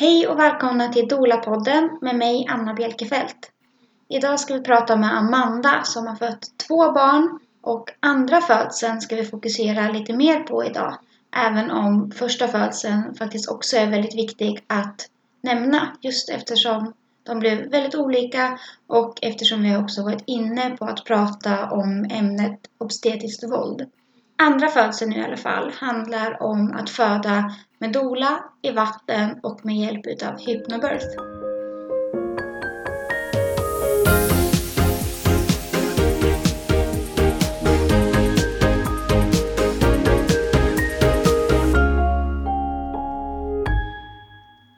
Hej och välkomna till Dola-podden med mig Anna Bjelkefelt. Idag ska vi prata med Amanda som har fött två barn och andra födseln ska vi fokusera lite mer på idag. Även om första födseln faktiskt också är väldigt viktig att nämna just eftersom de blev väldigt olika och eftersom vi också varit inne på att prata om ämnet obstetriskt våld. Andra födseln i alla fall handlar om att föda med dola, i vatten och med hjälp utav hypnobirth.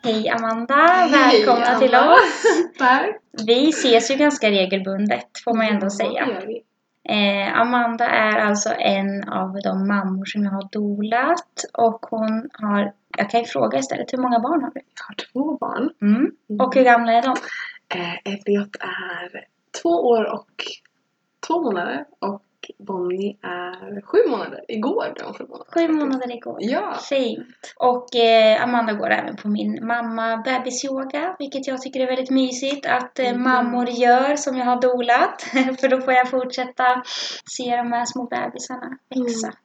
Hej Amanda, välkomna Hej, till oss. Tack. Vi ses ju ganska regelbundet får man ändå säga. Ja, det gör vi. Eh, Amanda är alltså en av de mammor som jag har dolat och hon har, jag kan ju fråga istället, hur många barn har du? Jag har två barn. Mm. Och hur gamla är de? Eh, Elliot är två år och två månader och Bonnie är sju månader. Igår blev hon sju månader. Sju månader igår. Ja. Fint. Och eh, Amanda går även på min mamma bebisyoga, vilket jag tycker är väldigt mysigt att eh, Mm. mammor gör som jag har dolat. För då får jag fortsätta se de här små bebisarna växa. Mm.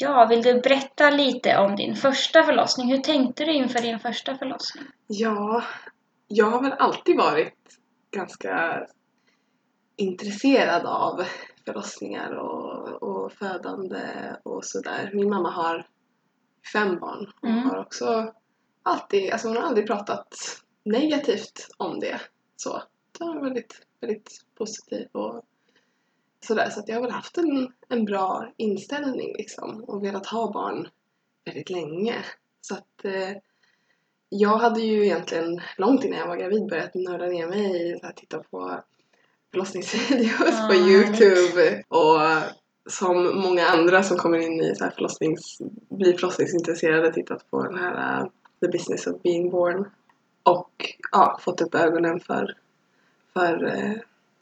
Ja, vill du berätta lite om din första förlossning? Hur tänkte du inför din första förlossning? Ja, jag har väl alltid varit ganska intresserad av förlossningar och, och födande och sådär. Min mamma har fem barn och Mm. har också alltid, alltså hon har aldrig pratat negativt om det. Så, hon är väldigt, väldigt positiv och sådär. Så att jag har väl haft en, en bra inställning liksom och velat ha barn väldigt länge. Så att eh, jag hade ju egentligen långt innan jag var gravid börjat nörda ner mig i att titta på förlossningsvideos Ja, på Youtube och som många andra som kommer in i så här förlossnings, blir förlossningsintresserade tittat på den här uh, The Business of Being Born och ja, fått upp ögonen för, för eh,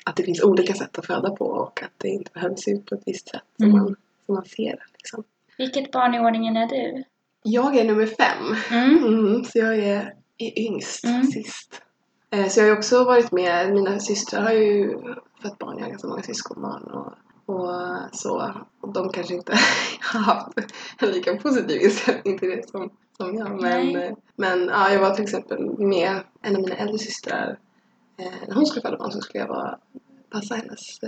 att det finns olika sätt att föda på och att det inte behöver se ut på ett visst sätt som, Mm. man, som man ser det. Liksom. Vilket barn i ordningen är du? Jag är nummer fem. Mm. Mm, så jag är, är yngst, Mm. sist. Eh, så jag har ju också varit med, mina systrar har ju fått barn, jag har ganska många syskonbarn och, och så. Och de kanske inte har haft en lika positiv inställning till det som, som jag. Men, Nej. eh, men ja, jag var till exempel med en av mina äldre systrar. Eh, när hon skulle föda barn så skulle jag vara, passa hennes,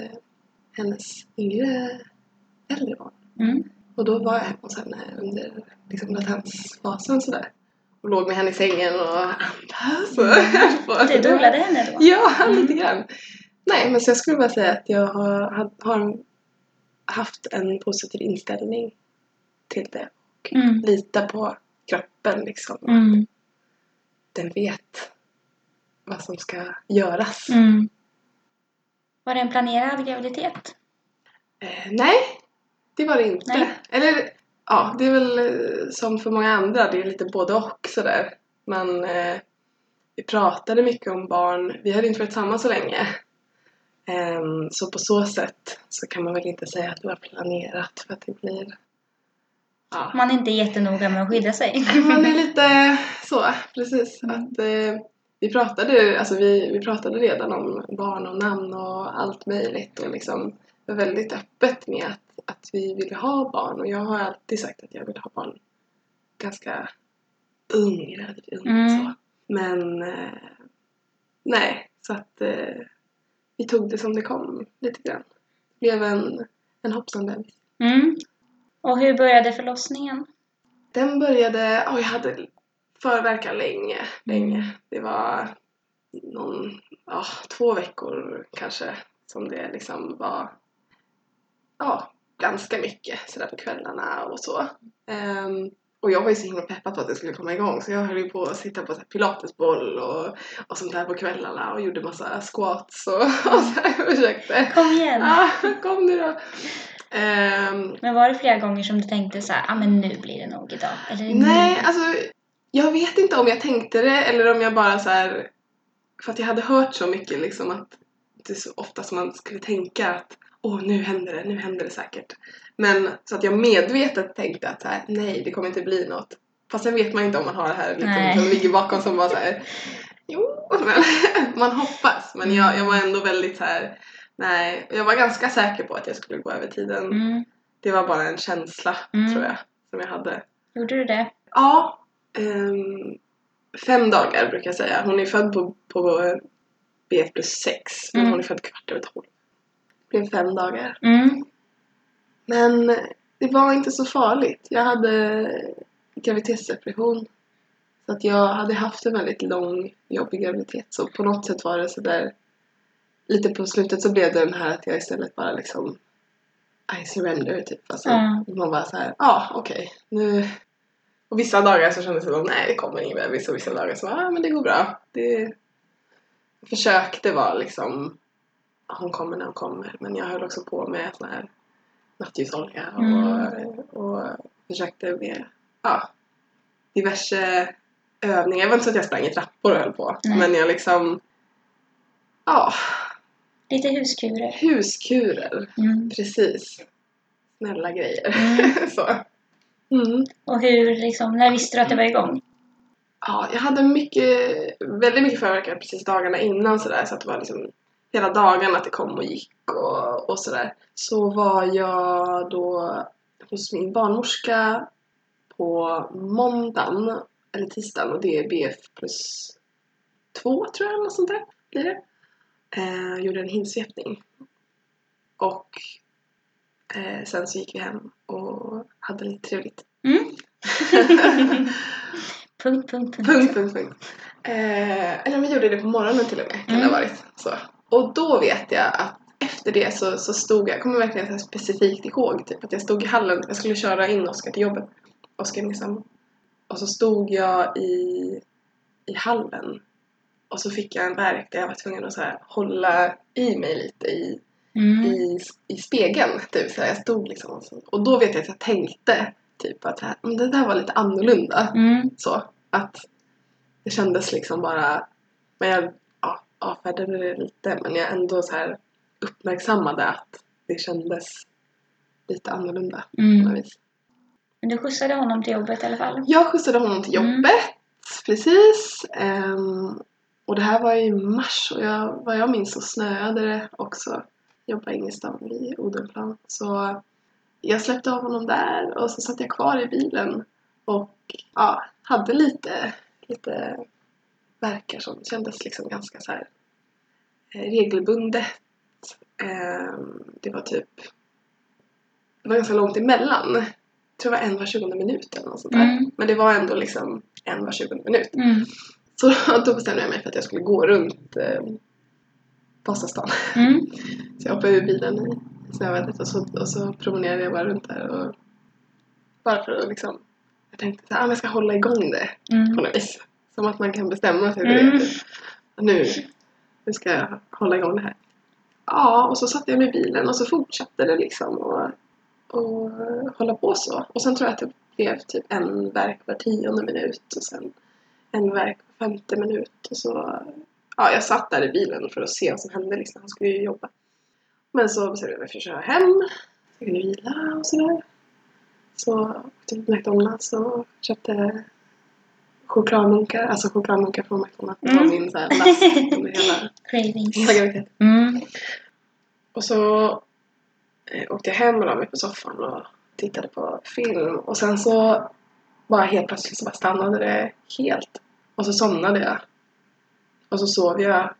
hennes yngre, äldre barn. Mm. Och då var jag hemma hos henne under liksom, latensfasen sådär. Och låg med henne i sängen och andas. och- Du dolade henne då? Ja, Mm. lite grann. Nej, men så jag skulle bara säga att jag har, har, har haft en positiv inställning till det. Och Mm. lita på kroppen liksom. Mm. Den vet vad som ska göras. Mm. Var det en planerad graviditet? Eh, nej, det var det inte. Nej. Eller ja, det är väl eh, som för många andra, det är lite både och sådär. Men eh, vi pratade mycket om barn, vi hade inte varit tillsammans så länge. Ehm, så på så sätt så kan man väl inte säga att det var planerat för att det blir... Ja. Man är inte jättenoga med att skydda sig. Man är lite så, precis. Mm. Att, eh, vi, pratade, alltså vi, vi pratade redan om barn och namn och allt möjligt och liksom var väldigt öppet med att, att vi ville ha barn och jag har alltid sagt att jag vill ha barn ganska ung, relativt ung Mm. så. Men eh, nej, så att eh, vi tog det som det kom lite grann. Det blev en, en hoppsan bebis. Mm. Och hur började förlossningen? Den började, oj jag hade förverkar länge, länge. Det var någon, ja, två veckor kanske som det liksom var, ja, ganska mycket sådär på kvällarna och så. Ehm, och jag var ju så himla peppad på att det skulle komma igång så jag höll ju på att sitta på så pilatesboll och, och sånt där på kvällarna och gjorde massa squats och, och så här, försökte. Kom igen! Ah, kom nu då! Ehm, Men var det flera gånger som du tänkte så här, ah, men nu blir det nog idag? Eller Nej, nu? alltså jag vet inte om jag tänkte det eller om jag bara så här för att jag hade hört så mycket liksom att det är så ofta som man skulle tänka att åh nu händer det, nu händer det säkert. Men så att jag medvetet tänkte att så här, nej det kommer inte bli något. Fast sen vet man inte om man har det här liksom, som ligger bakom som bara såhär Jo, men man hoppas. Men jag, jag var ändå väldigt så här. Nej, jag var ganska säker på att jag skulle gå över tiden. Mm. Det var bara en känsla Mm. tror jag som jag hade. Gjorde du det? Ja, ehm, fem dagar brukar jag säga. Hon är född på, på B1 plus 6 men Mm. hon är född kvart över 12. Blev fem dagar. Mm. Men det var inte så farligt. Jag hade graviditetsdepression. Så att jag hade haft en väldigt lång, jobbig graviditet. Så på något sätt var det sådär... Lite på slutet så blev det den här att jag istället bara liksom... I surrender typ. Alltså, Mm. Man bara såhär, ja ah, okej, nu... Och vissa dagar så kändes det som, nej det kommer ingen bebis. Och vissa dagar så, ja ah, men det går bra. Det... Jag försökte vara liksom, "Ja, hon kommer när hon kommer. Men jag höll också på med sån här nattljusolja och, Mm. och försökte med ja, diverse övningar. Det var inte så att jag sprang i trappor och höll på. Nej. Men jag liksom, ja, Lite huskurer. huskurer. Mm. Precis. Snälla grejer. Mm. så. Mm. Och hur, liksom, när visste du att det var igång? Ja, jag hade mycket, väldigt mycket förverkare precis dagarna innan sådär så att det var liksom hela dagen att det kom och gick och, och sådär. Så var jag då hos min barnmorska på måndagen eller tisdagen och det är BF plus två tror jag eller något sånt där blir det. Eh, gjorde en hinsvepning. Och eh, sen så gick vi hem och hade lite trevligt. Mm. punkt, punkt, punkt. Punkt, punkt, punkt. Eh, eller vi gjorde det på morgonen till och med, kan det Mm. ha varit. Så. Och då vet jag att efter det så, så stod jag, jag kommer verkligen så specifikt ihåg, typ att jag stod i hallen, jag skulle köra in Oskar till jobbet. Oskar min sambo. Och så stod jag i, i hallen och så fick jag en värk där jag var tvungen att så här, hålla i mig lite i, Mm. i, i spegeln. Typ. Så här, jag stod liksom och, så, och då vet jag att jag tänkte typ att här, "Men det där var lite annorlunda. Mm. Så att det kändes liksom bara, men jag ja, avfärdade det lite men jag ändå så här uppmärksammade att det kändes lite annorlunda på något Mm. vis. Men du skjutsade honom till jobbet i alla fall? Jag skjutsade honom till Mm. jobbet, precis. Ehm, och det här var i mars och jag, vad jag minns så snöade det också. Jag jobbade i Ingestam i Odenplan. Så jag släppte av honom där och så satt jag kvar i bilen och ja, hade lite, lite verkar som kändes liksom ganska så här eh, regelbundet. Ehm, det var typ det var ganska långt emellan. Jag tror det var en var 20 minut eller något sånt där. Mm. Men det var ändå liksom en var 20 minut. Mm. Så då bestämde jag mig för att jag skulle gå runt eh, Vasastan. Mm. Så jag hoppade ur bilen i snövädret och så, och så promenerade jag bara runt där. Och, bara för att liksom, jag tänkte att ah, jag ska hålla igång det på Mm. något vis. Som att man kan bestämma sig Mm. typ. Nu, nu ska jag hålla igång det här. Ja, och så satte jag mig i bilen och så fortsatte det liksom och, och hålla på så. Och sen tror jag att det blev typ en verk var tionde minut och sen en verk var femte minut och så ja, jag satt där i bilen för att se vad som hände liksom. Han skulle ju jobba. Men så bestämde jag mig för att köra hem. Jag kunde vila och sådär. Så åkte jag till McDonalds och köpte chokladmunkar, alltså chokladmunkar från McDonalds. Det var Mm. min så här last under hela, hela graviditeten. Mm. Och så eh, åkte jag hem och la mig på soffan och tittade på film. Och sen så bara helt plötsligt så bara stannade det helt. Och så somnade jag. Och så sov jag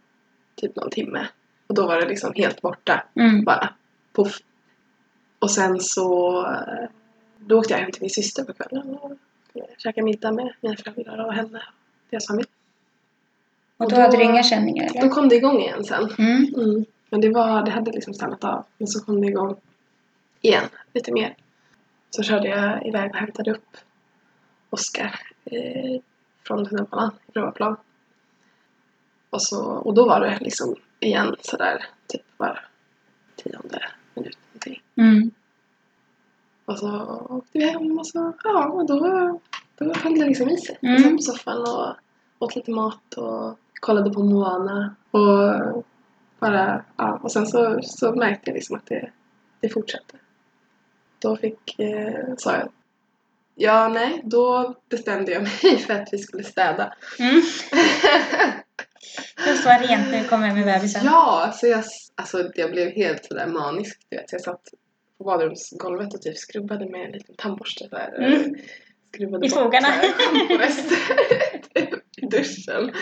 typ någon timme. Och då var det liksom helt borta. Mm. Bara. Puff. Och sen så eh, då åkte jag hem till min syster på kvällen och käkade middag med mina föräldrar och henne och deras familj. Och Och då då- hade du inga känningar Då eller? kom det igång igen sen. Mm. Mm. Men det, var, det hade liksom stannat av. Men så kom det igång igen, lite mer. Så körde jag iväg och hämtade upp Oskar eh, från tunnelbanan i Broaplan. Och, så, och då var det liksom igen sådär typ var tionde minut någonting. Mm. Och så åkte vi hem och så, ja, och då, då höll det liksom i sig. Mm. Jag satt på soffan och åt lite mat och kollade på Moana. Och bara, ja, och sen så, så märkte jag liksom att det, det fortsatte. Då fick, eh, sa jag, Ja, nej, då bestämde jag mig för att vi skulle städa. Mm. Just var rent när du kom hem med bebisen. Ja, så jag, alltså, jag blev helt sådär manisk. Du vet. Jag satt på badrumsgolvet och typ skrubbade med en liten tandborste. Här, Mm. skrubbade I fogarna. i duschen.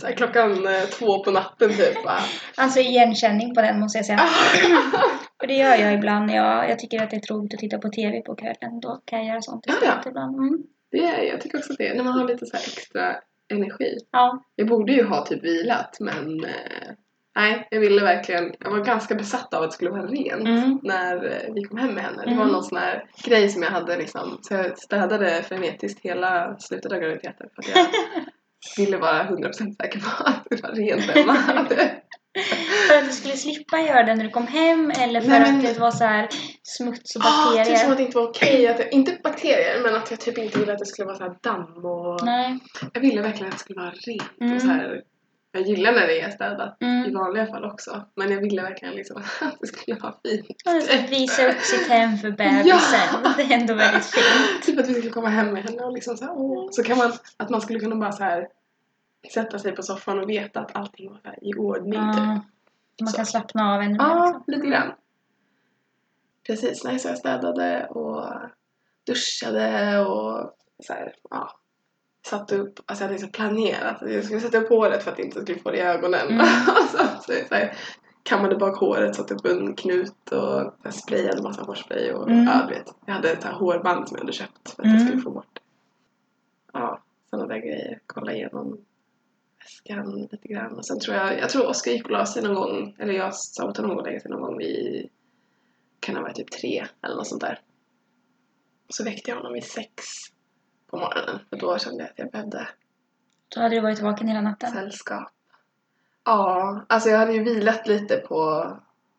Så här, klockan eh, två på natten typ. Bara. Alltså igenkänning på den måste jag säga. För det gör jag ibland. Jag, jag tycker att det är tråkigt att titta på TV på kvällen. Då kan jag göra sånt Ja, ja. ibland. Mm. Det är, jag tycker också det. När man har lite så här extra energi. Ja. Jag borde ju ha typ vilat men eh, nej, jag ville verkligen. Jag var ganska besatt av att det skulle vara rent. Mm. när eh, vi kom hem med henne. Det var Mm. någon sån här grej som jag hade liksom, så jag städade frenetiskt hela slutet av graviditeten för att jag ville vara 100% säker på att det var rent hemma. För att du skulle slippa göra det när du kom hem eller för Nej, men- att det var så här smuts och Ah, typ bakterier? som att det inte var okej, att jag, inte bakterier men att jag typ inte ville att det skulle vara så här damm och Nej. jag ville verkligen att det skulle vara rent Mm. och så här. Jag gillar när det är städat i Mm. vanliga fall också men jag ville verkligen liksom att det skulle vara fint. Ska visa upp sitt hem för bebisen. Det är ändå väldigt fint. Typ att vi skulle komma hem med henne och liksom så här, åh. Så kan man, att man skulle kunna bara så här sätta sig på soffan och veta att allting var i ordning typ. Ja. Man Så. kan slappna av ännu mer. Ja, liksom. lite grann. Precis, nej, så jag städade och duschade och så här, ja. Satte upp, alltså jag hade liksom planerat att jag skulle sätta upp håret för att jag inte skulle få det i ögonen. Mm. så, så, så här, kammade bak håret, satte upp en knut och här, sprayade massa hårspray och Mm. ja, du vet. Jag hade ett hårband som jag hade köpt för att Mm. jag skulle få bort det. Ja, sådana där grejer. Kolla igenom väskan lite grann. Och sen tror jag, jag tror Oskar gick och la sig någon gång, eller jag sa åt honom att gå och lägga sig någon gång vid, kan ha varit typ tre eller något sånt där. Och så väckte jag honom vid sex på morgonen för då kände jag att jag behövde Då hade du varit vaken hela natten. sällskap. Ja, alltså jag hade ju vilat lite på,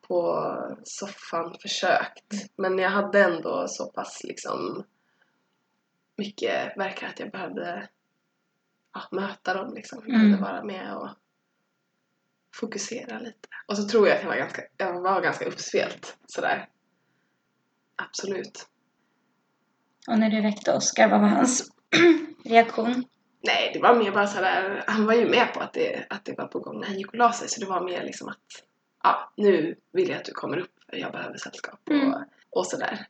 på soffan, försökt. Men jag hade ändå så pass liksom mycket verkar att jag behövde ja, möta dem liksom. Jag Mm. behövde vara med och fokusera lite. Och så tror jag att jag var ganska, jag var ganska uppspelt sådär. Absolut. Och när du väckte Oskar, vad var hans reaktion? Nej, det var mer bara sådär, han var ju med på att det, att det var på gång när han gick och la sig så det var mer liksom att ja, nu vill jag att du kommer upp för jag behöver sällskap och, Mm. och sådär.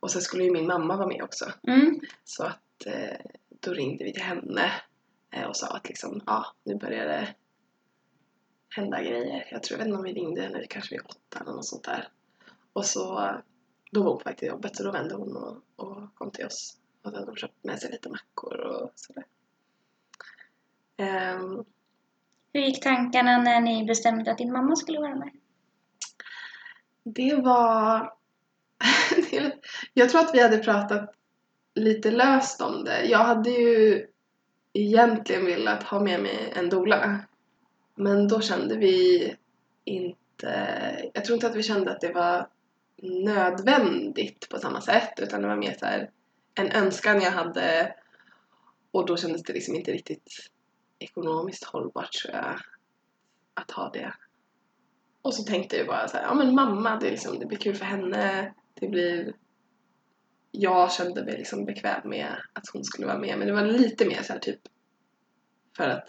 Och så skulle ju min mamma vara med också Mm. så att eh, då ringde vi till henne eh, och sa att liksom, ja, nu börjar det hända grejer. Jag tror, jag vet inte om vi ringde henne kanske vid åtta eller något sånt där. Och så, då var hon på väg till jobbet så då vände hon och, och kom till oss. Och då hade de köpt med sig lite mackor och sådär. Ehm, Hur gick tankarna när ni bestämde att din mamma skulle vara med? det var... jag tror att vi hade pratat lite löst om det. Jag hade ju egentligen velat ha med mig en doula. Men då kände vi inte... Jag tror inte att vi kände att det var nödvändigt på samma sätt utan det var mer så här en önskan jag hade och då kändes det liksom inte riktigt ekonomiskt hållbart tror jag att ha det. Och så tänkte jag bara så här, ja men mamma, det, liksom, det blir kul för henne. Det blir... Jag kände mig liksom bekväm med att hon skulle vara med men det var lite mer så här typ för att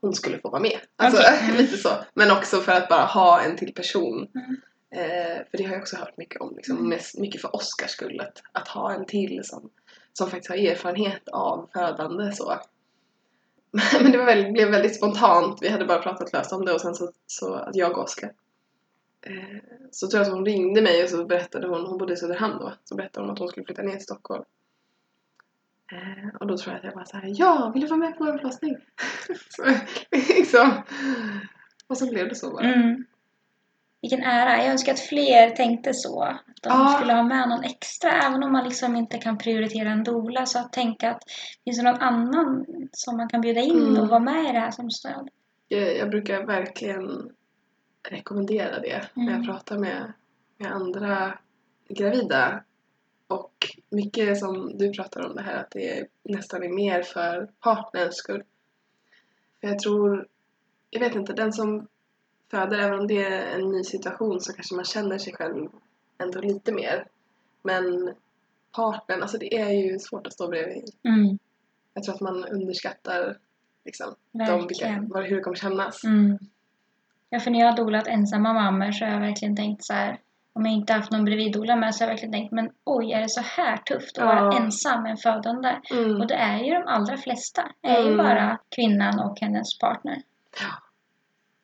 hon skulle få vara med. Alltså. Mm. lite så. Men också för att bara ha en till person. Mm. Eh, för det har jag också hört mycket om. Liksom, Mm. mest, mycket för Oscars skull. Att, att ha en till som, som faktiskt har erfarenhet av födande. Så. Men det var väldigt, blev väldigt spontant. Vi hade bara pratat löst om det och sen så, så att jag och Oskar. Eh, så tror jag att hon ringde mig och så berättade hon, hon bodde i Söderhamn då, så berättade hon att hon skulle flytta ner till Stockholm. Eh, och då tror jag att jag bara såhär, ja, vill du vara med på vår förlossning? så, liksom. Och så blev det så bara. Mm. Vilken ära. Jag önskar att fler tänkte så. Att de Ja. skulle ha med någon extra, även om man liksom inte kan prioritera en doula. Så att tänka att finns det någon annan som man kan bjuda in Mm. och vara med i det här som stöd. Jag, jag brukar verkligen rekommendera det när jag Mm. pratar med, med andra gravida. Och mycket som du pratar om det här att det är, nästan är mer för partnerns skull. För jag tror, jag vet inte, den som föder, även om det är en ny situation så kanske man känner sig själv ändå lite mer. Men partnern, alltså det är ju svårt att stå bredvid. Mm. Jag tror att man underskattar liksom, de, vilka, vad- hur det kommer kännas. Mm. Ja, för när jag har dolat ensamma mammor så har jag verkligen tänkt så här. Om jag inte haft någon bredviddoula med så har jag verkligen tänkt men oj, är det så här tufft att vara Ja. ensam med en födande? Mm. Och det är ju de allra flesta. Det är ju Mm. bara kvinnan och hennes partner.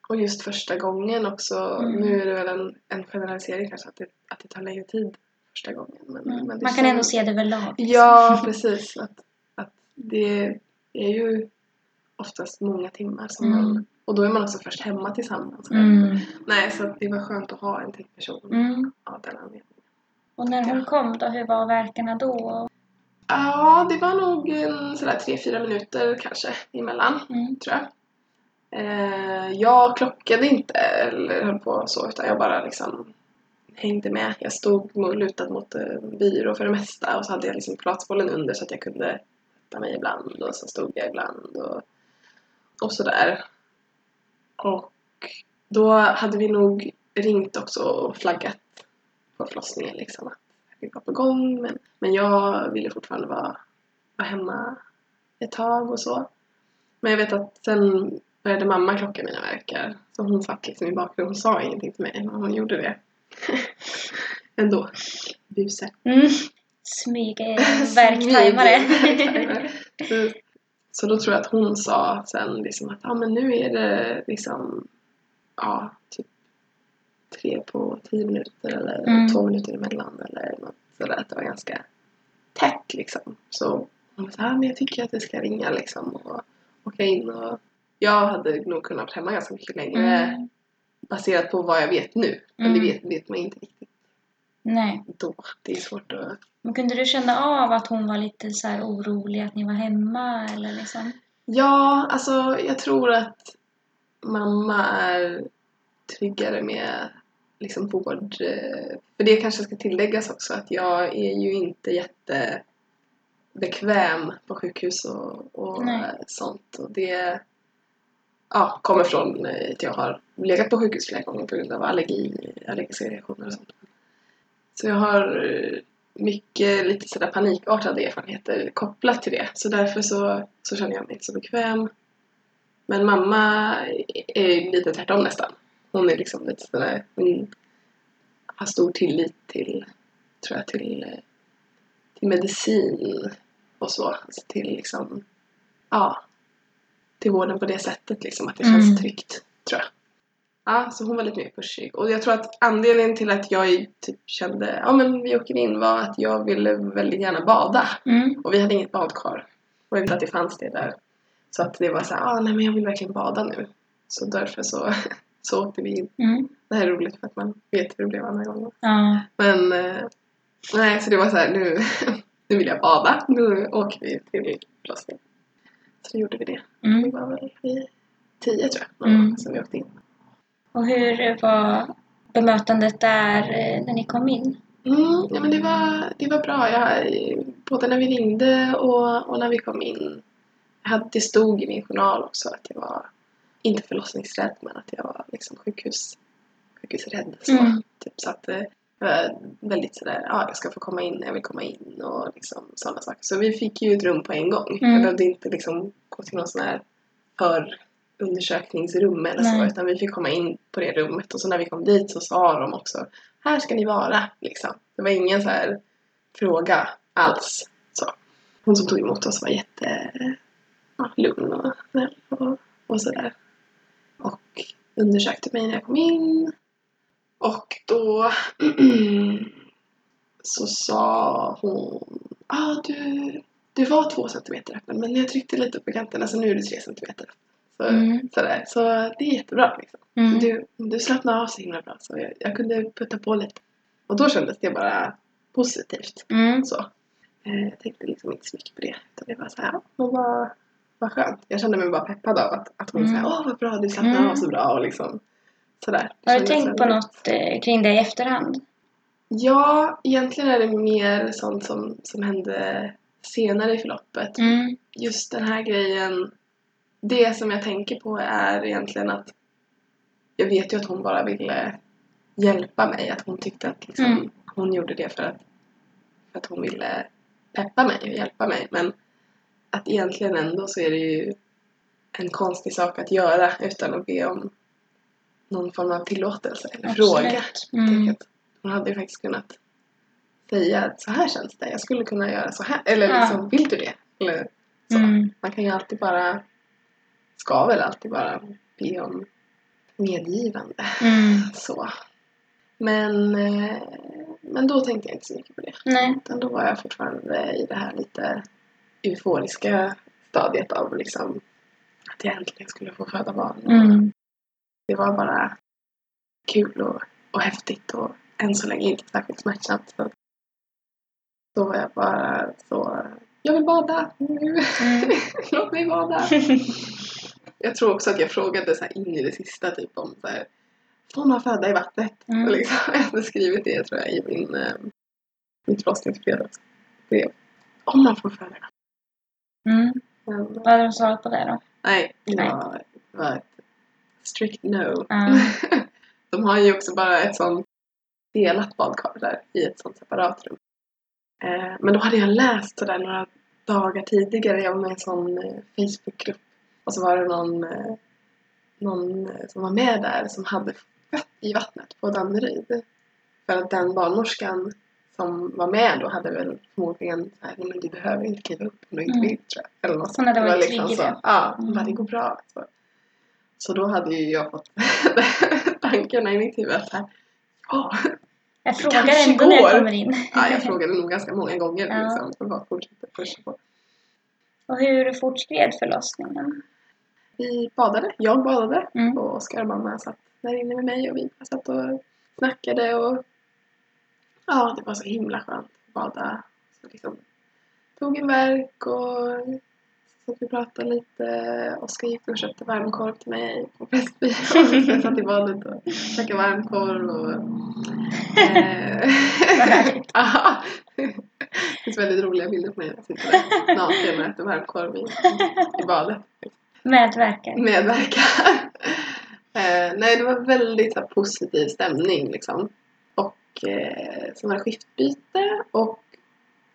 Och just första gången också, Mm. nu är det väl en, en generalisering kanske att det, att det tar längre tid första gången. Men, Mm. men Man kan ändå se det överlag. Ja, precis. Att, att det är ju oftast många timmar som Mm. man... Och då är man också först hemma tillsammans. Mm. Nej, så det var skönt att ha en till person Mm. av den anledningen. Och när hon kom då, hur var verkarna då? Ja, det var nog en sådär tre, fyra minuter kanske emellan, Mm. tror jag. Eh, jag klockade inte eller höll på så, utan jag bara liksom hängde med. Jag stod lutad mot en byrå för det mesta och så hade jag liksom platsbollen under så att jag kunde sätta mig ibland och så stod jag ibland och, och sådär. Och då hade vi nog ringt också och flaggat på förlossningen liksom att vi var på gång men, men jag ville fortfarande vara, vara hemma ett tag och så. Men jag vet att sen började mamma klocka mina verkar. Så hon satt liksom i bakgrunden. Hon sa ingenting till mig men hon gjorde det. Ändå. Buse. Mm. Smyg verktajmare. Så- Så då tror jag att hon sa sen liksom att ja men nu är det liksom ja, typ tre på tio minuter eller Mm. två minuter emellan eller något sådär. Att det var ganska tätt liksom. Så hon sa, ja men jag tycker att det ska ringa liksom och åka in och jag hade nog kunnat vara hemma ganska mycket längre Mm. baserat på vad jag vet nu. Men det Mm. vet, vet man inte riktigt Nej. då. Det är svårt att... Men kunde du känna av att hon var lite så här orolig att ni var hemma eller liksom? Ja, alltså jag tror att mamma är tryggare med liksom vård. eh, För det kanske ska tilläggas också att jag är ju inte jättebekväm på sjukhus och, och sånt. Och det ja, kommer från eh, att jag har legat på sjukhus flera gånger på grund av allergi, allergiska reaktioner och sånt. Så jag har eh, mycket lite sådär panikartade erfarenheter kopplat till det. Så därför så, så känner jag mig inte så bekväm. Men mamma är lite tvärtom nästan. Hon är liksom lite sådär, hon har stor tillit till, tror jag, till, eh, till medicin och så. Alltså till liksom, ja, till vården på det sättet liksom, att det känns Mm. tryggt, tror jag. Ja, så hon var lite mer pushig. Och jag tror att anledningen till att jag typ kände, ja men vi åker in var att jag ville väldigt gärna bada. Mm. Och vi hade inget badkar. Och jag visste att det fanns det där. Så att det var så här, ah, nej men jag vill verkligen bada nu. Så därför så, så åkte vi in. Mm. Det här är roligt för att man vet hur det blev andra gången. Ja. Men eh, nej, så det var så här, nu, nu vill jag bada. Nu åker vi till förlossningen. Så då gjorde vi det. Vi Mm. var väl vid tio tror jag, Mm. som vi åkte in. Och hur var bemötandet där eh, när ni kom in? Mm, ja, men det var, det var bra. Jag, både när vi ringde och, och när vi kom in. Jag hade, det stod i min journal också att jag var, inte förlossningsrädd, men att jag var liksom sjukhus, sjukhusrädd. Så, Mm. typ, så att eh, väldigt sådär, ja jag ska få komma in när jag vill komma in och liksom sådana saker. Så vi fick ju ett rum på en gång. Mm. Jag behövde inte liksom gå till någon sån här förundersökningsrum eller så, Nej. utan vi fick komma in på det rummet och så när vi kom dit så sa de också här ska ni vara liksom. Det var ingen så här fråga alls. Så. Hon som tog emot oss var jätte ja, lugn och snäll och, och sådär. Och undersökte mig när jag kom in. Och då så sa hon ah, du, du var två centimeter öppen men jag tryckte lite på kanterna så nu är du tre centimeter. Så, Mm. sådär. så det är jättebra liksom. Mm. Du, du slappnade av så himla bra så jag, jag kunde putta på lite. Och då kändes det bara positivt. Mm. Så. Eh, Jag tänkte liksom inte så mycket på det. Utan det var så här, ja, men vad, vad skönt. Jag kände mig bara peppad av att, att hon Mm. sa åh vad bra, du slappnar Mm. av så bra och liksom sådär. Har du tänkt på något eh, kring det i efterhand? Ja, egentligen är det mer sånt som, som hände senare i förloppet. Mm. Just den här grejen, det som jag tänker på är egentligen att jag vet ju att hon bara ville hjälpa mig. Att hon tyckte att liksom, Mm. hon gjorde det för att, för att hon ville peppa mig och hjälpa mig. Men att egentligen ändå så är det ju en konstig sak att göra utan att be om någon form av tillåtelse eller Absolut. fråga. Mm. hon hade ju faktiskt kunnat säga att så här känns det, jag skulle kunna göra så här. Eller Ja. liksom, vill du det? Eller så. Mm. Man kan ju alltid bara, ska väl alltid bara be om medgivande. Mm. Så. Men, eh, men då tänkte jag inte så mycket på det. Nej. Utan då var jag fortfarande i det här lite euforiska stadiet av liksom att jag äntligen skulle få föda barn. Mm. Det var bara kul och, och häftigt och än så länge inte särskilt smärtsamt. Så då var jag bara så, jag vill bada nu. Mm. Låt mig bada. Jag tror också att jag frågade så in i det sista typ om så här, får man föda i vattnet? Mm. Liksom, jag hade skrivit det tror jag i min, eh, mitt förlossningsfredagsbrev. Om man får föda i vattnet. Mm. Men, Vad hade du svarat på det då? nej, det Nej. var, var ett strict no. Ja. De har ju också bara ett sånt delat badkar där i ett sånt separat rum. Eh, men då hade jag läst sådär några dagar tidigare. Jag var med i en sån eh, Facebookgrupp. Och så var det någon, eh, någon eh, som var med där som hade fött i vattnet på Danderyd. För att den barnmorskan som var med då hade väl förmodligen såhär, nej men du behöver inte kliva upp om du inte Mm. vill tror jag. Eller något Hon hade varit trygg i det. Ja, hon bara Mm. det går bra. Så, så då hade ju jag fått tankarna i mitt huvud att såhär, ja, Jag frågar kanske ändå när jag går. kommer in. Ja, jag frågade nog ganska många gånger Ja. liksom. Så bara fortsatte pusha på. Och hur fortskred förlossningen? Vi badade. Jag badade. Mm. Och Oskar och mamma satt där inne med mig och vi satt och snackade och ja, det var så himla skönt att bada. Så liksom tog en verk och så vi pratade lite. Oskar gick och köpte varmkorv till mig på. Så jag satt i badet och käkade varmkorv och eh. Det finns väldigt roliga bilder på mig när jag sitter där naken och äter varmkorv i, i badet. Medverkar. Medverkar. eh, nej, det var väldigt så positiv stämning liksom. Och eh, sen var det skiftbyte och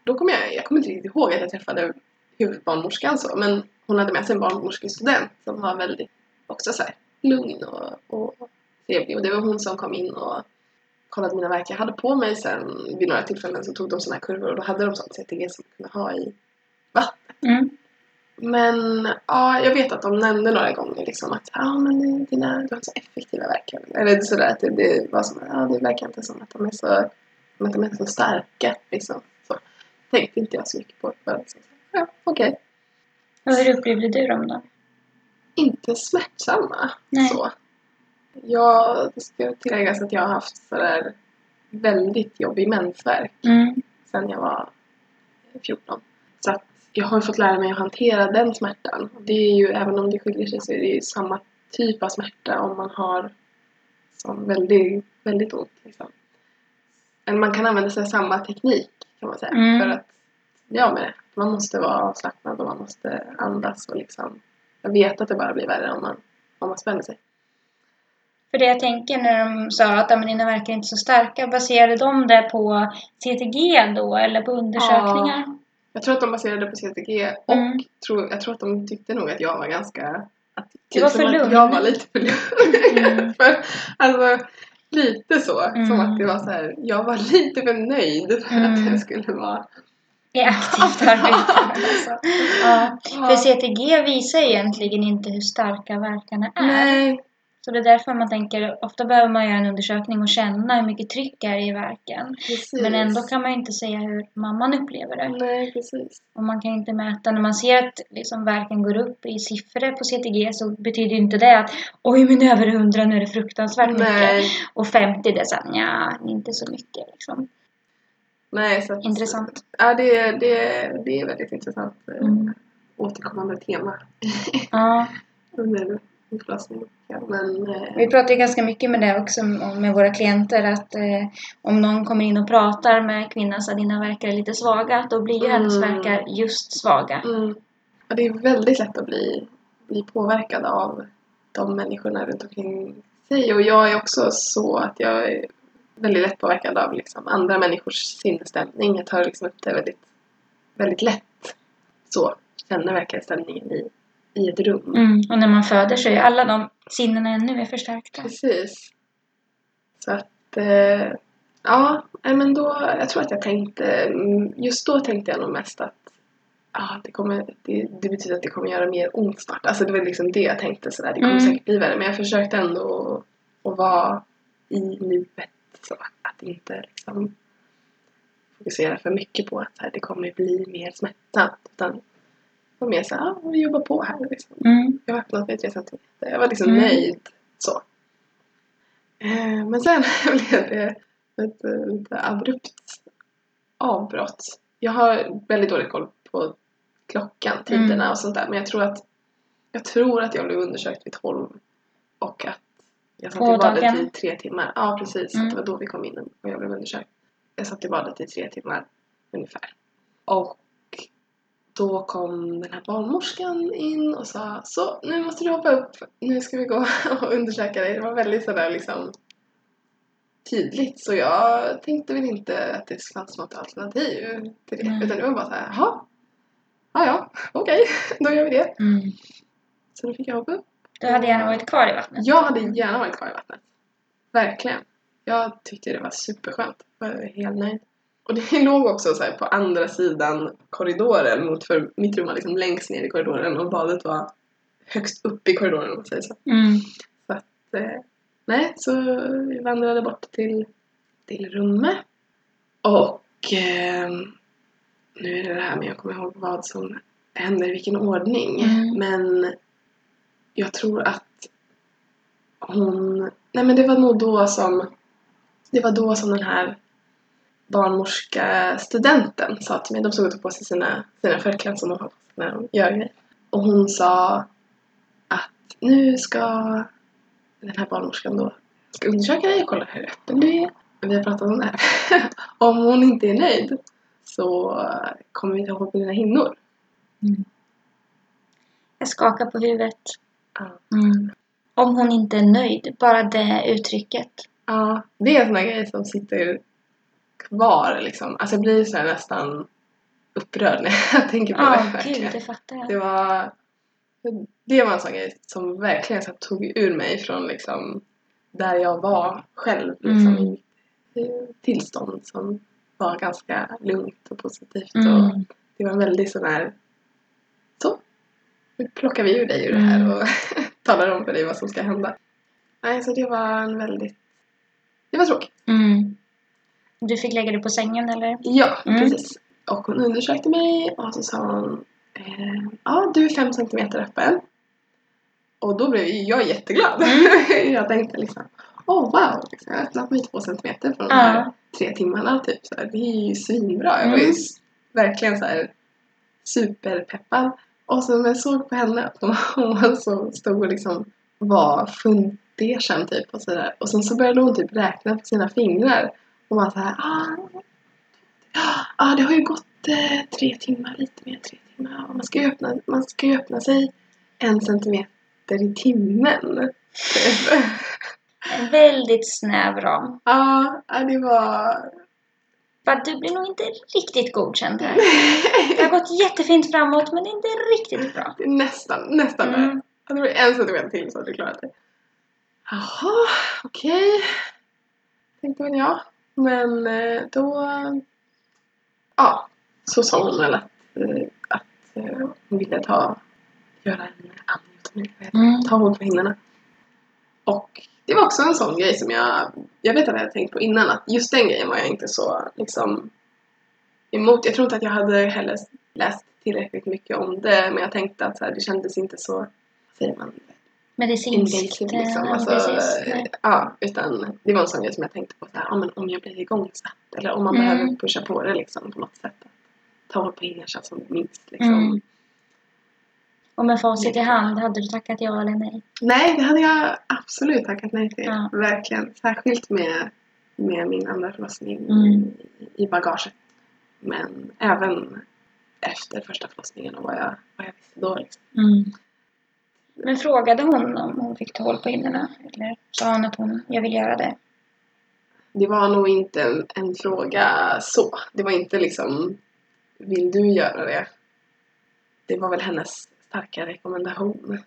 då kom jag, jag kommer inte riktigt ihåg att jag träffade huvudbarnmorskan så, men hon hade med sig en barnmorskestudent som var väldigt också så här, lugn och, och trevlig. Och det var hon som kom in och kollade mina verk. Jag hade på mig sen vid några tillfällen så tog de sådana här kurvor och då hade de sånt CTG som man kunde ha i Mm. men ja, jag vet att de nämnde några gånger liksom att ja, men dina, du har så effektiva verk. Eller sådär att det, det var som ja, det verkar inte som att de är så, att de är så starka liksom. Så tänkte inte jag så mycket på det. Liksom, ja, okej. Och hur upplevde du dem då? Inte smärtsamma Nej. så. Jag, det ska tilläggas att jag har haft sådär väldigt jobbig mensvärk Mm. sen jag var 14. Så att jag har fått lära mig att hantera den smärtan. Det är ju, även om det skiljer sig så är det ju samma typ av smärta om man har som väldigt, väldigt ont. Liksom. Men man kan använda sig av samma teknik kan man säga. Mm. För att av med det. Man måste vara avslappnad och man måste andas och liksom. Jag vet att det bara blir värre om man, om man spänner sig. För det jag tänker när de sa att "Ja, men dina verkar inte så starka, baserade de det på CTG då eller på undersökningar? Jag tror att de baserade på CTG och Mm. tror, jag tror att de tyckte nog att jag var ganska... Att, Du var som för lugn. Jag var lite för lugn. Mm. för, alltså, lite så. Som Mm. att det var så här, jag var lite för nöjd för att Mm. det skulle vara... I aktivt arbete. Alltså. Ja. För CTG visar egentligen inte hur starka verkarna är. Nej, Så det är därför man tänker, ofta behöver man göra en undersökning och känna hur mycket tryck är i verken. precis. Men ändå kan man ju inte säga hur mamman upplever det. Nej, precis. Och man kan inte mäta, när man ser att liksom verken går upp i siffror på CTG så betyder inte det att oj men över 100 nu är det fruktansvärt mycket. Nej, Och 50 det är såhär, nja, inte så mycket liksom. Nej. Så att, Intressant. Ja, det, det, det är väldigt intressant. eh, Mm. Återkommande tema Ja, under förlossningen. Ja, men, eh, vi pratar ju ganska mycket med det också med våra klienter att eh, om någon kommer in och pratar med kvinnan så att dina verkar är lite svaga, då blir ju hennes Mm. verkar just svaga. Mm. Ja, det är väldigt lätt att bli, bli påverkad av de människorna runt omkring sig. Och jag är också så att jag väldigt lätt påverkad av liksom andra människors sinnesstämning. Jag tar liksom upp det väldigt, väldigt lätt. Så känner verkligen stämningen i, i ett rum. Mm. Och när man föder så är alla de sinnena ännu mer förstärkta. Precis. Så att, eh, ja, men då, jag tror att jag tänkte, mm, just då tänkte jag nog mest att ja, det, kommer, det, det betyder att det kommer göra mer ont snart. Alltså det var liksom det jag tänkte sådär, det kommer Mm. säkert bli värre. Men jag försökte ändå att vara i nuet. Så att inte liksom fokusera för mycket på att här, det kommer bli mer smärtsamt. Utan var mer såhär, ja, vi jobbar på här liksom. Mm. Jag har öppnat med tre centimeter. Jag var liksom Mm. nöjd. Så. Eh, men sen blev det ett eh, lite abrupt avbrott. Jag har väldigt dålig koll på klockan, tiderna Mm. och sånt där. Men jag tror att jag tror att jag blev undersökt vid 12 och att jag satt På i badet dagen? i tre timmar. Ja, precis. Mm. Det var då vi kom in och jag blev undersökt. Jag satt i badet i tre timmar ungefär. Och då kom den här barnmorskan in och sa så nu måste du hoppa upp, nu ska vi gå och undersöka dig. Det var väldigt sådär liksom tydligt så jag tänkte väl inte att det fanns något alternativ till det. Nej. Utan det var bara såhär, jaha, ja ja, okej, då gör vi det. Mm. Så då fick jag hoppa upp. Du hade gärna varit kvar i vattnet. Jag hade gärna varit kvar i vattnet. Verkligen. Jag tyckte det var superskönt. Jag var helt nöjd. Och det låg också så här på andra sidan korridoren mot för mitt rum var liksom längst ner i korridoren och badet var högst upp i korridoren om man säger så. Mm. Så att, eh, nej, så vi vandrade bort till, till rummet. Och eh, nu är det det här med jag kommer ihåg vad som händer i vilken ordning. Mm. Men jag tror att hon... Nej men det var nog då som... Det var då som den här barnmorska studenten sa till mig. De såg och tog på sig sina, sina förkläden som de har på sig när de gör grejer. Och hon sa att nu ska den här barnmorskan då ska undersöka dig och kolla hur öppen du är. Vi har pratat om det här. om hon inte är nöjd så kommer vi ta på dina hinnor. Mm. Jag skakar på huvudet. Ja. Mm. Om hon inte är nöjd, bara det uttrycket. Ja, det är en sån här grej som sitter kvar liksom. Alltså jag blir så här nästan upprörd när jag tänker på Ja, det. gud, verkligen. det fattar jag. Det var, det var en sån grej som verkligen så tog ur mig från liksom där jag var själv liksom, Mm. i tillstånd som var ganska lugnt och positivt. Och Mm. det var en väldigt sån här nu plockar vi ur dig ur det här Mm. och talar om för dig vad som ska hända. Nej, så det var en väldigt det var tråkigt. Mm. Du fick lägga dig på sängen eller? Ja, Mm. precis. Och hon undersökte mig och så sa hon eh, Ja, du är fem centimeter öppen. Och då blev jag jätteglad. Mm. jag tänkte liksom Åh wow, liksom, jag har öppnat mig två centimeter från de här tre timmarna typ. Så här, det är ju svinbra. Jag var ju Mm. verkligen så här superpeppad. Och så när jag såg på henne att hon var så stod och liksom var fundersam typ och sådär. Och sen så började hon typ räkna på sina fingrar. Och var så här, ah, ah, det har ju gått eh, tre timmar, lite mer än tre timmar. Och man ska ju öppna, man ska ju öppna sig en centimeter i timmen. En väldigt snäv ram. Ja, ja, det var... Bara, du blir nog inte riktigt godkänd här. Det har gått jättefint framåt men inte riktigt bra. Det är nästan, nästan där. Mm. Ja, Det var en centimeter till så hade du klarat det. Jaha, okej. Tänkte väl jag. Men eh, då... Ja, så sa hon väl att, eh, att eh, hon ville ta, göra en andning Mm. ta hål på hinnorna. Och det var också en sån grej som jag, jag vet att jag hade tänkt på innan att just den grejen var jag inte så liksom emot. Jag tror inte att jag hade heller läst tillräckligt mycket om det men jag tänkte att så här, det kändes inte så, säger man, Medicinskt. liksom. eh, Alltså, precis. Ja, utan det var en sån grej som jag tänkte på så här, ja, men om jag blir igångsatt eller om man Mm. behöver pusha på det liksom på något sätt. Ta hål på hinnorna som minst liksom. Mm. Och med facit i hand, hade du tackat ja eller nej? Nej, det hade jag absolut tackat nej till. Ja. Verkligen. Särskilt med, med min andra förlossning Mm. i, bagaget. Men även efter första förlossningen och vad jag, vad jag visste då. Liksom. Mm. Men frågade hon om hon fick ta hål på hinnorna? Eller sa hon att hon, jag vill göra det? det var nog inte en, en fråga så. Det var inte liksom, vill du göra det? Det var väl hennes starka rekommendation,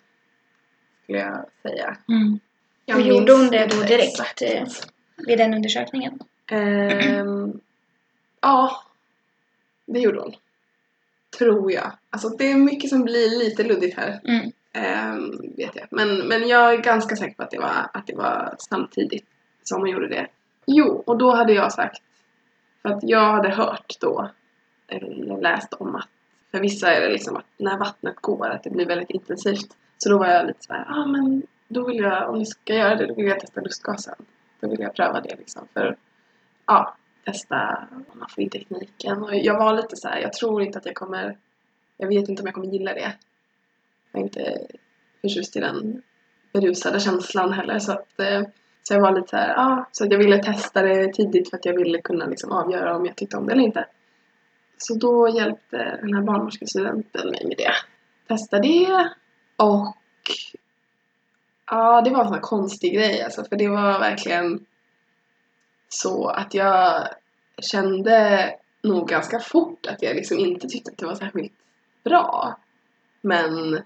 skulle jag säga. Mm. Jag Och gjorde hon det då direkt exakt. eh, vid den undersökningen? Ehm, ja, det gjorde hon. Tror jag. Alltså det är mycket som blir lite luddigt här. Mm. Ehm, vet jag. Men, men jag är ganska säker på att det, var, att det var samtidigt som hon gjorde det. Jo, och då hade jag sagt, för att jag hade hört då, eller läst om att för vissa är det liksom att när vattnet går, att det blir väldigt intensivt. Så då var jag lite såhär, ja ah, men då vill jag, om ni ska göra det, då vill jag testa lustgasen. Då vill jag pröva det liksom för, ja, testa om man får in tekniken. Och jag var lite så här, jag tror inte att jag kommer, jag vet inte om jag kommer gilla det. Jag är inte förtjust i den berusade känslan heller så att eh, så jag var lite så här, ja, så att jag ville testa det tidigt för att jag ville kunna liksom avgöra om jag tyckte om det eller inte. Så då hjälpte den här barnmorskestudenten mig med det. Testa det och ja, det var en sån här konstig grej alltså för det var verkligen så att jag kände nog ganska fort att jag liksom inte tyckte att det var särskilt bra. Men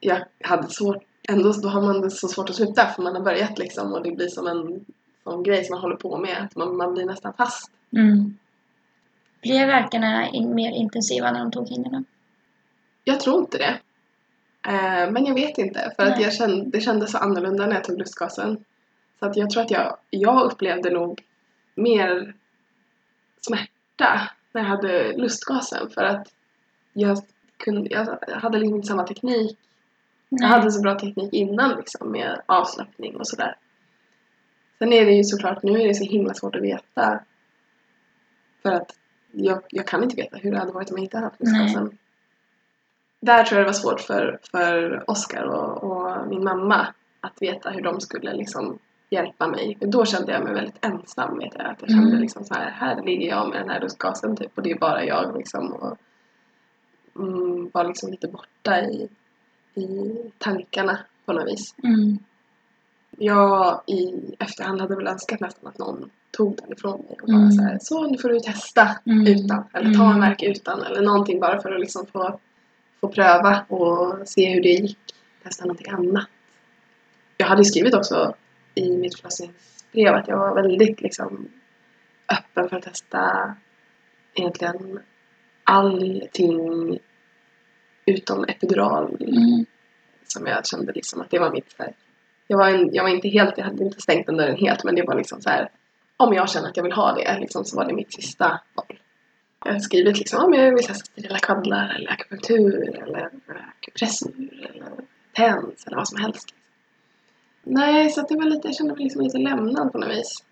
jag hade svårt, ändå då har man så svårt att sluta för man har börjat liksom och det blir som en sån grej som man håller på med, att man, man blir nästan fast. Mm. Blev verkarna in, mer intensiva när de tog hinnorna? Jag tror inte det. Eh, men jag vet inte, för att Nej. jag kände, det kändes så annorlunda när jag tog lustgasen. Så att jag tror att jag, jag upplevde nog mer smärta när jag hade lustgasen för att jag, kunde, jag hade liksom inte samma teknik. Jag hade så bra teknik innan liksom med avslappning och sådär. Sen är det ju såklart, nu är det så himla svårt att veta. För att jag, jag kan inte veta hur det hade varit om jag inte hade haft lustgasen. Där tror jag det var svårt för, för Oskar och, och min mamma att veta hur de skulle liksom hjälpa mig. För då kände jag mig väldigt ensam vet jag. Att jag kände Mm. liksom så här, här ligger jag med den här lustgasen typ och det är bara jag liksom. Och, mm, var liksom lite borta i, i tankarna på något vis. Mm. Jag i efterhand hade väl önskat nästan att någon tog den ifrån mig och bara Mm. så här, så nu får du testa Mm. utan eller ta en Mm. verk utan eller någonting bara för att liksom få, få pröva och se hur det gick. Testa någonting annat. Jag hade skrivit också i mitt förlossningsbrev att jag var väldigt liksom öppen för att testa egentligen allting utom epidural Mm. som jag kände liksom att det var mitt här, jag, var en, jag var inte helt, jag hade inte stängt den dörren helt men det var liksom så här om jag känner att jag vill ha det liksom, så var det mitt sista val. Jag har skrivit liksom om jag vill testa sterila kvaddlar eller akupunktur eller akupressur eller TENS eller vad som helst. Nej, så att det var lite, jag kände mig liksom lite lämnad på något vis.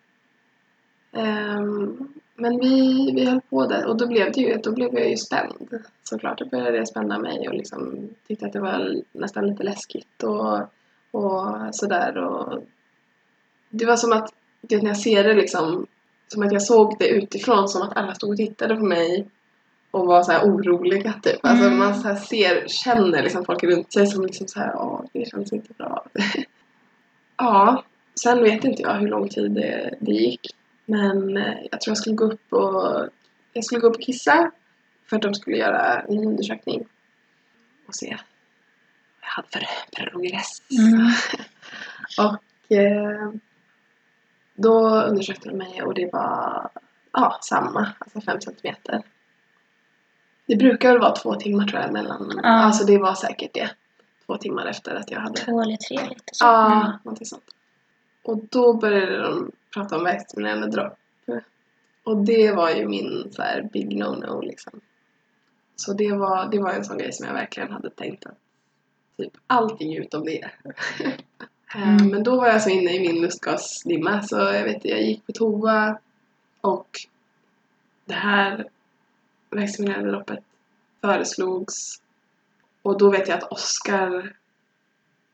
Um, men vi, vi höll på där och då blev det ju, då blev jag ju spänd. Såklart, då började jag spänna mig och liksom tyckte att det var nästan lite läskigt och, och sådär. Och det var som att, när jag ser det liksom, som att jag såg det utifrån som att alla stod och tittade på mig och var så oroliga typ. Alltså Mm. man så ser, känner liksom folk runt sig som liksom så här, ja det känns inte bra. ja, sen vet inte jag hur lång tid det, det gick. Men eh, jag tror jag skulle gå upp och jag skulle gå upp och kissa för att de skulle göra en undersökning och se vad jag hade för progress. Mm. och eh, då undersökte de mig och det var ja, samma, alltså 5 centimeter. Det brukar väl vara två timmar tror jag mellan, Ja. alltså det var säkert det. Två timmar efter att jag hade Två eller tre lite så. Ja, Mm. någonting sånt. Och då började de prata om verkstimulerande dropp. Och det var ju min så här big no-no liksom. Så det var, det var en sån grej som jag verkligen hade tänkt att typ allting utom det. Eh, Mm. Men då var jag så inne i min lustgasdimma så jag vet jag gick på toa och det här verkstimulerande droppet föreslogs och då vet jag att Oscar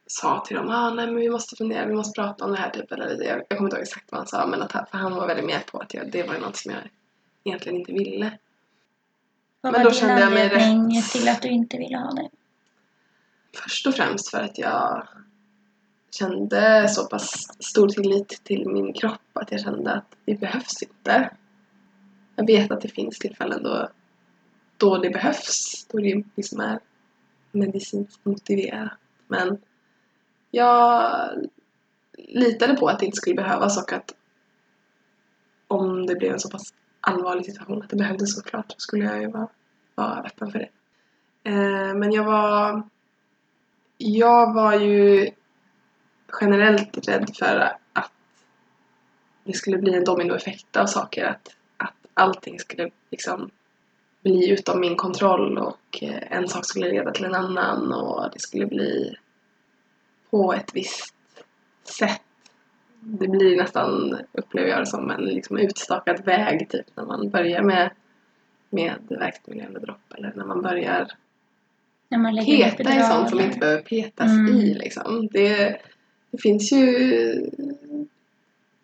sa till dem ah, nej men vi måste fundera, vi måste prata om det här typ eller jag, jag kommer inte ihåg exakt vad han sa men att han, för han var väldigt med på att jag, det var ju något som jag egentligen inte ville. Vad Men var då din kände jag mig rätt- till att du inte ville ha det? Först och främst för att jag kände så pass stor tillit till min kropp att jag kände att det behövs inte. Jag vet att det finns tillfällen då, då det behövs, då det liksom är medicinskt motiverat. Men jag litade på att det inte skulle behövas och att om det blev en så pass allvarlig situation att det behövdes såklart så skulle jag ju vara, vara öppen för det. Eh, men jag var jag var ju generellt rädd för att det skulle bli en dominoeffekt av saker. Att, att allting skulle liksom bli utom min kontroll och eh, en sak skulle leda till en annan och det skulle bli på ett visst sätt. Det blir nästan, upplever jag det som, en liksom utstakad väg typ när man börjar med, med verkstimulerande dropp eller när man börjar När man peta i sånt som inte behöver petas Mm. i liksom. Det, det finns ju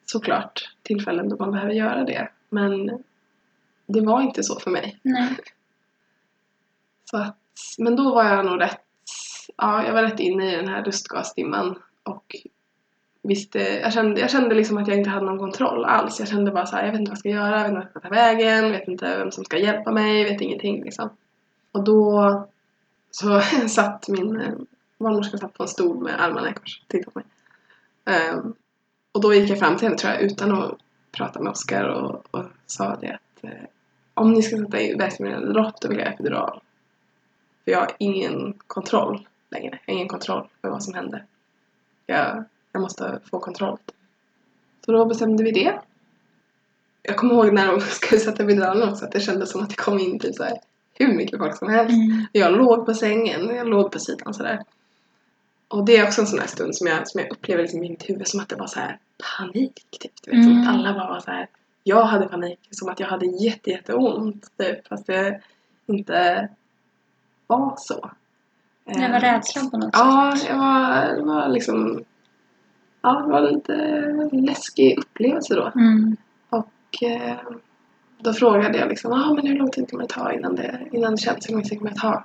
såklart tillfällen då man behöver göra det. Men det var inte så för mig. Nej. Så att, men då var jag nog rätt, ja, jag var rätt inne i den här lustgasdimman och visste, jag kände, jag kände liksom att jag inte hade någon kontroll alls. Jag kände bara så här, jag vet inte vad jag ska göra, jag vet inte vart jag ska ta vägen, vet inte vem som ska hjälpa mig, vet ingenting liksom. Och då så satt min eh, barnmorska satt på en stol med armarna i kors och tittade på mig. Ehm, och då gick jag fram till henne tror jag utan att prata med Oskar och, och sa det att eh, om ni ska sätta in verksamheten dropp då vill jag epidural. För jag har ingen kontroll längre. Jag har ingen kontroll för vad som händer. Jag, jag måste få kontroll. Så då bestämde vi det. Jag kommer ihåg när de skulle sätta epiduralen också att det kändes som att det kom in typ så här hur mycket folk som helst. Mm. Jag låg på sängen, jag låg på sidan sådär. Och det är också en sån här stund som jag, som jag upplever liksom i mitt huvud som att det var så här panik. Typ. Du vet, Som Mm. att alla bara var så här. Jag hade panik, som att jag hade jätte, jätteont. Typ, fast det inte var så. Det var Eh, rädslan på något Ja, sätt. jag var, det var liksom... Ja, det var lite läskig upplevelse då. Mm. Och eh, då frågade jag liksom, ah, men hur lång tid kommer det ta innan det, innan det känns? Hur lång tid kommer det ta?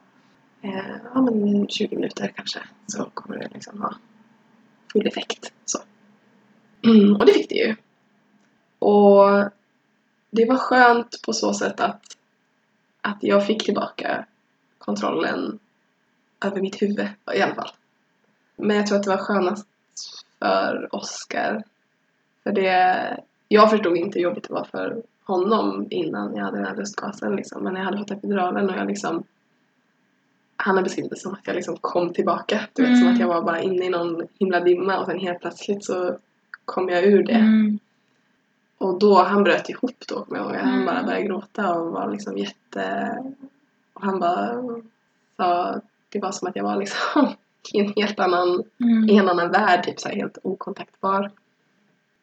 Eh, ja, men 20 minuter kanske. Så kommer det liksom ha full effekt. Så. Mm, och det fick det ju. Och det var skönt på så sätt att, att jag fick tillbaka kontrollen över mitt huvud i alla fall. Men jag tror att det var skönast för Oskar. För det, jag förstod inte hur jobbigt det var för honom innan jag hade den här lustgasen liksom. Men när jag hade fått epiduralen och jag liksom han har beskrivit det som att jag liksom kom tillbaka. Du vet, som Mm. att jag var bara inne i någon himla dimma och sen helt plötsligt så kom jag ur det. Mm. Och då, han bröt ihop då kommer jag ihåg. Han Mm. bara började gråta och var liksom jätte... Och han bara sa, det var som att jag var liksom i en helt annan, Mm. i en annan värld, typ så här helt okontaktbar.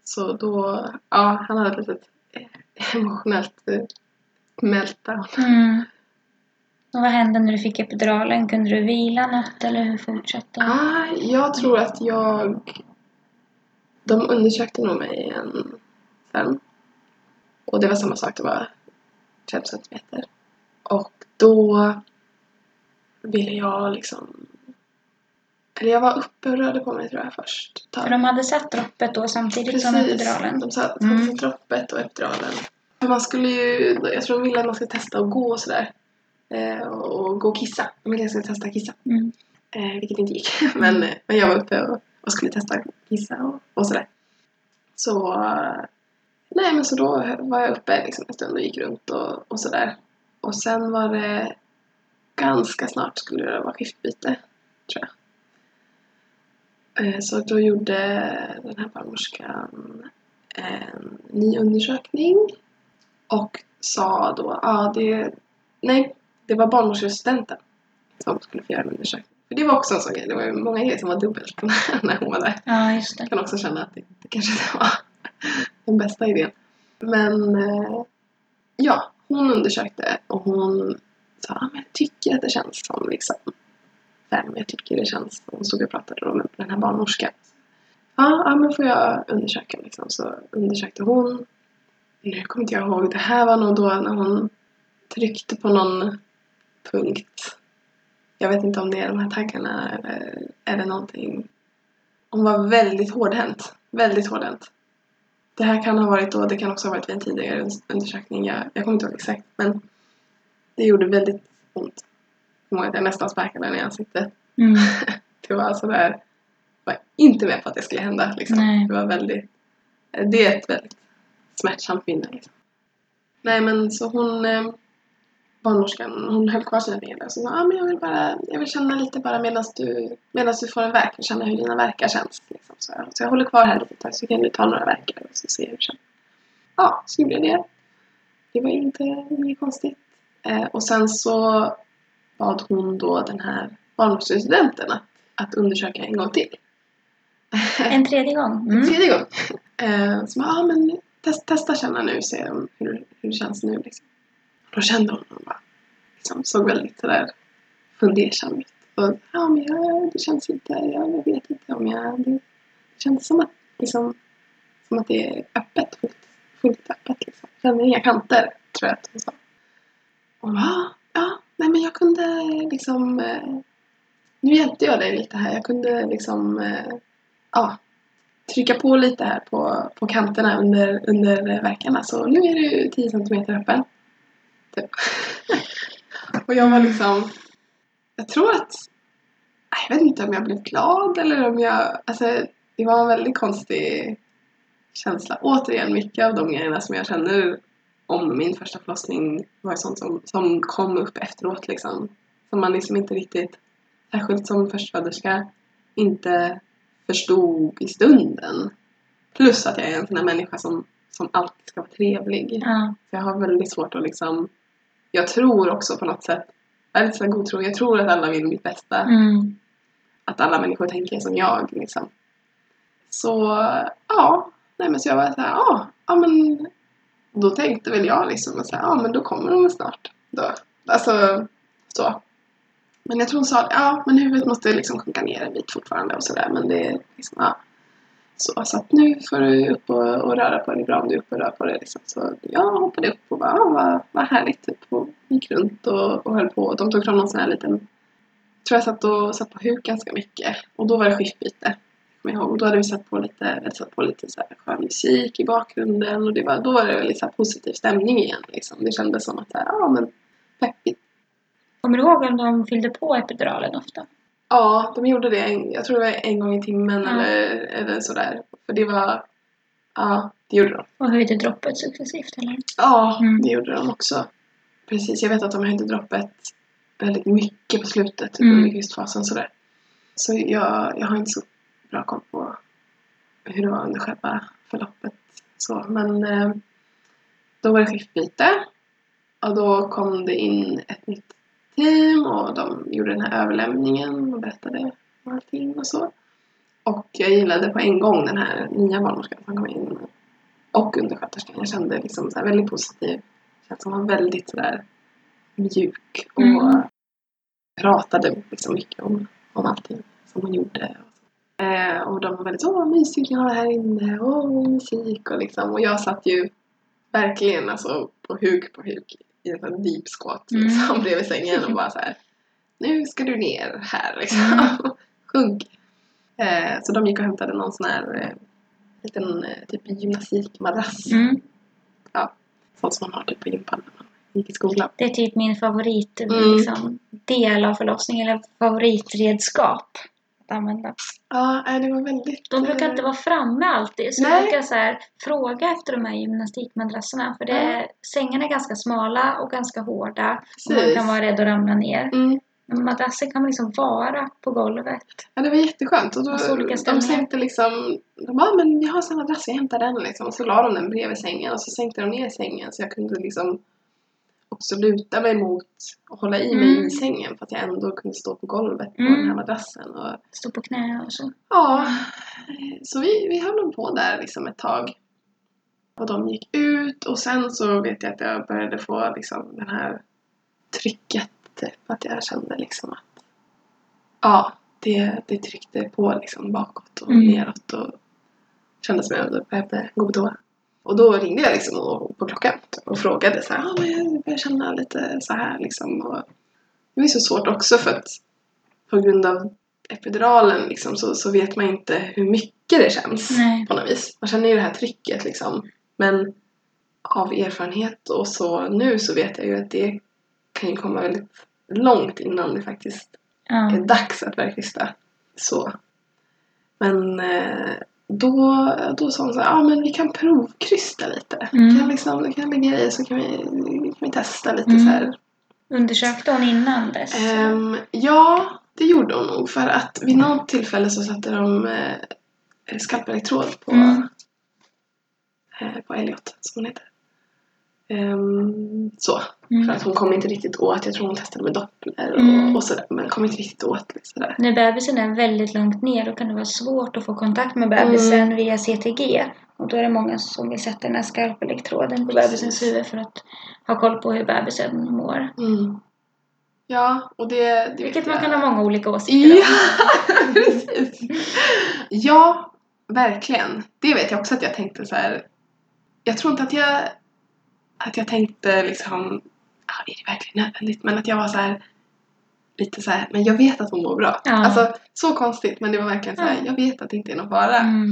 Så då, ja, han hade ett litet eh, emotionellt eh, meltdown. Mm. Och vad hände när du fick epiduralen? Kunde du vila något eller hur fortsatte det? Ah, jag tror att jag... De undersökte nog mig igen sen. Och det var samma sak, det var 5 centimeter. Och då ville jag liksom... Eller jag var uppe och rörde på mig tror jag först. För de hade satt droppet då samtidigt som epiduralen? De sa Mm. mm. droppet och epiduralen. För man skulle ju, jag tror de ville att man skulle testa att gå och sådär. Eh, och, gå och kissa. De ville jag skulle testa kissa. Mm. Eh, vilket inte gick. men, eh, men jag var uppe och, och skulle testa att kissa och, och sådär. Så, nej men så då var jag uppe liksom en stund och gick runt och, och sådär. Och sen var det ganska snart skulle det vara skiftbyte, tror jag. Eh, Så då gjorde den här barnmorskan en ny undersökning och sa då, ja ah, det, nej, det var barnmorskestudenten som skulle få göra en undersökning. För det var också en sån grej, det var ju många grejer som var dubbelt när, hon var där. Ja, just det. Jag kan också känna att det, det kanske inte var den bästa idén. Men eh, ja, hon undersökte och hon sa ah, men jag tycker att det känns som liksom fem. Jag tycker det känns Hon stod och pratade då med den här barnmorskan. Ja, ja men får jag undersöka liksom. Så undersökte hon. Nu kommer inte jag ihåg. Det här var nog då när hon tryckte på någon punkt. Jag vet inte om det är de här taggarna eller är det någonting hon var väldigt hårdhänt. Väldigt hårdhänt. Det här kan ha varit då, det kan också ha varit vid en tidigare un- undersökning. Jag, jag kommer inte ihåg exakt. Men det gjorde väldigt ont. Att jag nästan sparkade henne i ansiktet. Mm. Det var sådär, jag var inte med på att det skulle hända. Liksom. Nej. Det var väldigt, det är ett väldigt smärtsamt minne. Liksom. Nej men så hon, eh, barnmorskan, hon höll kvar sina fingrar och sa ah, men jag vill bara, jag vill känna lite bara medan du, medans du får en verk, känna hur dina verkar känns. Liksom. Så, jag, så jag håller kvar här lite tag så kan du ta några verkar och så se hur det känns. Ja, så gjorde jag det. Det var inte inget konstigt. Eh, och sen så bad hon då den här barnmorskestudenten att, att undersöka en gång till. En tredje gång. Mm. Tredje gång. Eh, så ja ah, men test, testa känna nu, se om, hur, hur det känns nu liksom. Då kände hon och bara, liksom, såg väldigt sådär fundersam ut. Och ja men jag, det känns inte, jag vet inte om jag, det, det känns som att, liksom, som att det är öppet, fullt, fullt öppet liksom. Känner inga kanter, tror jag att hon sa. Och va? ja, nej men jag kunde liksom, eh, nu hjälpte jag dig lite här, jag kunde liksom, eh, ja, trycka på lite här på, på kanterna under, under verkarna. Så nu är du 10 cm öppen. Typ. och jag var liksom... Jag tror att... Jag vet inte om jag blev glad eller om jag... Alltså, det var en väldigt konstig känsla. Återigen, mycket av de grejerna som jag känner om min första förlossning var sånt som, som kom upp efteråt liksom. Som man liksom inte riktigt, särskilt som förstföderska, inte förstod i stunden. Plus att jag är en sån här människa som, som alltid ska vara trevlig. Ja. Så jag har väldigt svårt att liksom... Jag tror också på något sätt, lite sån god tro, jag tror att alla vill mitt bästa. Mm. Att alla människor tänker som jag liksom. Så ja, nej men så jag var såhär, ja, ja men då tänkte väl jag liksom att säga, ja men då kommer de snart. Då. Alltså så. Men jag tror hon sa, ja men huvudet måste liksom sjunka ner en bit fortfarande och sådär men det är liksom, ja. Så, så att nu får du upp och, och röra på dig, bra om du är uppe och rör på dig liksom. Så jag hoppade upp och bara, ah, vad, vad härligt typ och gick runt och, och höll på. De tog fram någon sån här liten tror jag satt, och, satt på huk ganska mycket. Och då var det skiftbyte. kommer ihåg. Och då hade vi satt på lite, satt på lite så här skön musik i bakgrunden. Och det var, då var det lite så här positiv stämning igen. Liksom. Det kändes som att, ja ah, men peppigt. Kommer du ihåg om de fyllde på epiduralen ofta? Ja, de gjorde det. En, jag tror det var en gång i timmen Ja. eller, eller sådär. För det var, ja, det gjorde de. Och höjde droppet successivt eller? Ja, Mm. det gjorde de också. Precis, jag vet att de höjde droppet väldigt mycket på slutet typ Mm. under krystfasen sådär. Så jag, jag har inte så bra koll på hur det var under själva förloppet. Så, men eh, då var det skiftbyte och då kom det in ett nytt team och de gjorde den här överlämningen och berättade om allting och så. Och jag gillade på en gång den här nya barnmorskan som kom in och undersköterskan. Jag kände liksom så väldigt positiv. Hon var väldigt sådär mjuk och Mm. pratade liksom mycket om, om allting som hon gjorde. Eh, och de var väldigt åh mysigt ni har här inne, åh musik och liksom. Och jag satt ju verkligen alltså på huk på huk i en deep squat Mm. liksom bredvid sängen och bara så här. Nu ska du ner här liksom. Mm. Sjunk. Eh, så de gick och hämtade någon sån här eh, liten eh, typ gymnastikmadrass. Mm. Sånt som man har typ på gympan när man gick i skolan. Det är typ min favorit Mm. liksom, del av förlossningen, eller favoritredskap att använda. Ja, det var väldigt... De brukar inte vara framme alltid, så Nej. jag brukar så här, fråga efter de här gymnastikmadrasserna. För det är, sängarna är ganska smala och ganska hårda. Och man kan vara rädd att ramla ner. Mm. Men madrassen kan man liksom vara på golvet. Ja, det var jätteskönt. Och då, olika de sänkte liksom... De bara, "Ah, men jag har samma madrass, jag hämtar den liksom. Och så la de den bredvid sängen och så sänkte de ner sängen så jag kunde liksom också luta mig mot och hålla i mig Mm. i sängen för att jag ändå kunde stå på golvet på Mm. den här madrassen. Och, Stå på knä och så. ja, så vi, vi höll på där liksom ett tag. Och de gick ut och sen så vet jag att jag började få liksom den här trycket. Att jag kände liksom att ja, det, det tryckte på liksom bakåt och Mm. neråt och kändes som jag behövde gå på toa. Och då ringde jag liksom och, på klockan och frågade så här, ah, men jag börjar känna lite så här liksom. Och det ju så svårt också för att på grund av epiduralen liksom, så, så vet man inte hur mycket det känns Nej. på något vis. Man känner ju det här trycket liksom. Men av erfarenhet och så nu så vet jag ju att det kan ju komma väldigt långt innan det faktiskt Ja. är dags att börja krysta. Så. Men eh, då, då sa hon så här, ja ah, men vi kan provkrysta lite. Mm. Vi kan liksom, vi kan lägga i så kan vi, kan vi testa lite Mm. så här. Undersökte hon innan dess? Ehm, ja, det gjorde hon nog för att vid något tillfälle så satte de eh, skalpelektrod på, Mm. eh, på Elliot, som hon heter. Ehm, så. Mm. För att hon kom inte riktigt åt, jag tror hon testade med doppler och, Mm. och sådär, men kom inte riktigt åt. Sådär. När bebisen är väldigt långt ner då kan det vara svårt att få kontakt med bebisen Mm. via CTG. Och då är det många som vill sätta den här skalpelektroden på Precis. bebisens huvud för att ha koll på hur bebisen mår. Mm. Ja, och det... det Vilket man kan ha många olika åsikter om. Ja, precis. Ja, verkligen. Det vet jag också att jag tänkte så här. Jag tror inte att jag att jag tänkte liksom ja, är det verkligen nödvändigt? Men att jag var så här lite så här, men jag vet att hon mår bra. Ja. Alltså så konstigt men det var verkligen så här, Ja. jag vet att det inte är någon fara. Mm.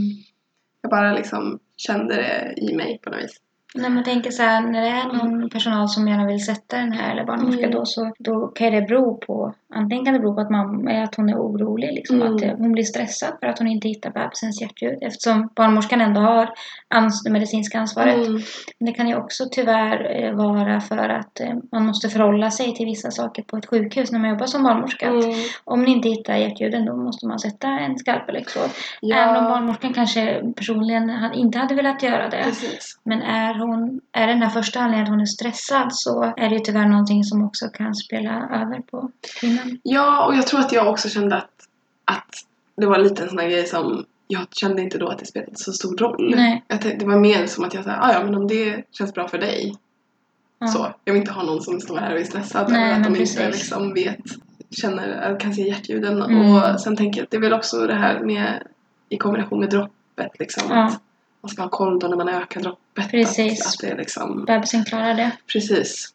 Jag bara liksom kände det i mig på något vis. När man tänker så här, när det är någon personal som gärna vill sätta den här eller barnmorska Mm. då så då kan det bero på antingen kan det bero på att, man, att hon är orolig liksom Mm. att det, hon blir stressad för att hon inte hittar bebisens hjärtljud eftersom barnmorskan ändå har ans- det medicinska ansvaret. Mm. Men det kan ju också tyvärr eh, vara för att eh, man måste förhålla sig till vissa saker på ett sjukhus när man jobbar som barnmorska. Mm. Om ni inte hittar hjärtljuden då måste man sätta en skalpelektrod. Ja, Även om barnmorskan kanske personligen inte hade velat göra det. precis. Men är, hon, är den här första anledningen att hon är stressad så är det ju tyvärr någonting som också kan spela över på kvinnan. Ja, och jag tror att jag också kände att, att det var lite en sån här grej som jag kände inte då att det spelade så stor roll. Nej. Tänkte, det var mer som att jag sa, "Ah, ja men om det känns bra för dig. Ja. Så. Jag vill inte ha någon som står här och är stressad Nej, över att de inte precis. liksom vet, känner, kan se hjärtljuden. Mm. Och sen tänker jag att det är väl också det här med i kombination med droppet liksom. Ja. Att man ska ha koll då när man ökar droppet. Precis. Att, att det liksom, Bebisen klarar det. precis.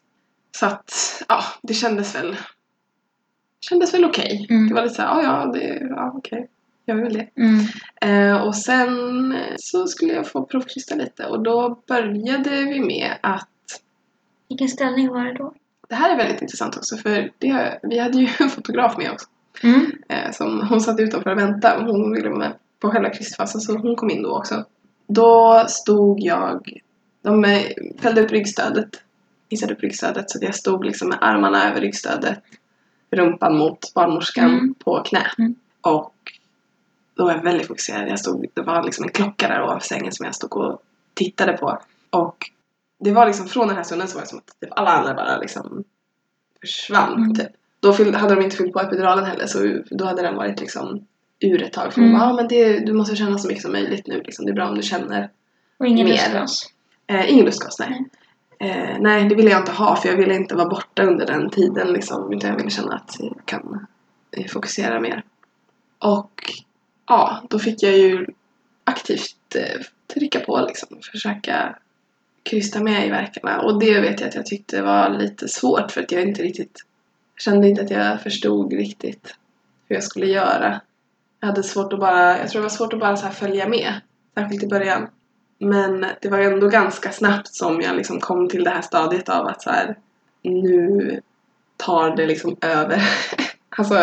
Så att, ja, det kändes väl kändes väl okej. Mm. Det var lite såhär, ja ja, det, ja okej. Jag vill det. Mm. Eh, och sen så skulle jag få provkrysta lite och då började vi med att Vilken ställning var det då? det här är väldigt intressant också för det, vi hade ju en fotograf med också. Mm. Eh, som, hon satt utanför och väntade och hon ville vara med på själva krystfasen så hon kom in då också. Då stod jag, de eh, fällde upp ryggstödet, hissade upp ryggstödet så att jag stod liksom med armarna över ryggstödet, rumpan mot barnmorskan Mm. på knä. Mm. Och då var jag väldigt fokuserad. Jag stod, det var liksom en klocka där ovanför sängen som jag stod och tittade på. Och det var liksom från den här stunden så var det som att typ alla andra bara liksom försvann. Mm. Typ. Då hade de inte fyllt på epiduralen heller så då hade den varit liksom ur ett tag. För Mm. bara, ah, men det, du måste känna så mycket som möjligt nu. Liksom. Det är bra om du känner. Och ingen Mer. lustgas? Eh, ingen lustgas, nej. Eh, nej, det ville jag inte ha för jag ville inte vara borta under den tiden. Liksom, utan jag ville känna att jag kan eh, fokusera mer. Och ja, då fick jag ju aktivt eh, trycka på liksom. Försöka krysta med i verkarna. Och det vet jag att jag tyckte var lite svårt för att jag inte riktigt kände inte att jag förstod riktigt hur jag skulle göra. Jag hade svårt att bara, jag tror det var svårt att bara så följa med. Särskilt i början. Men det var ändå ganska snabbt som jag liksom kom till det här stadiet av att så här, nu tar det liksom över. alltså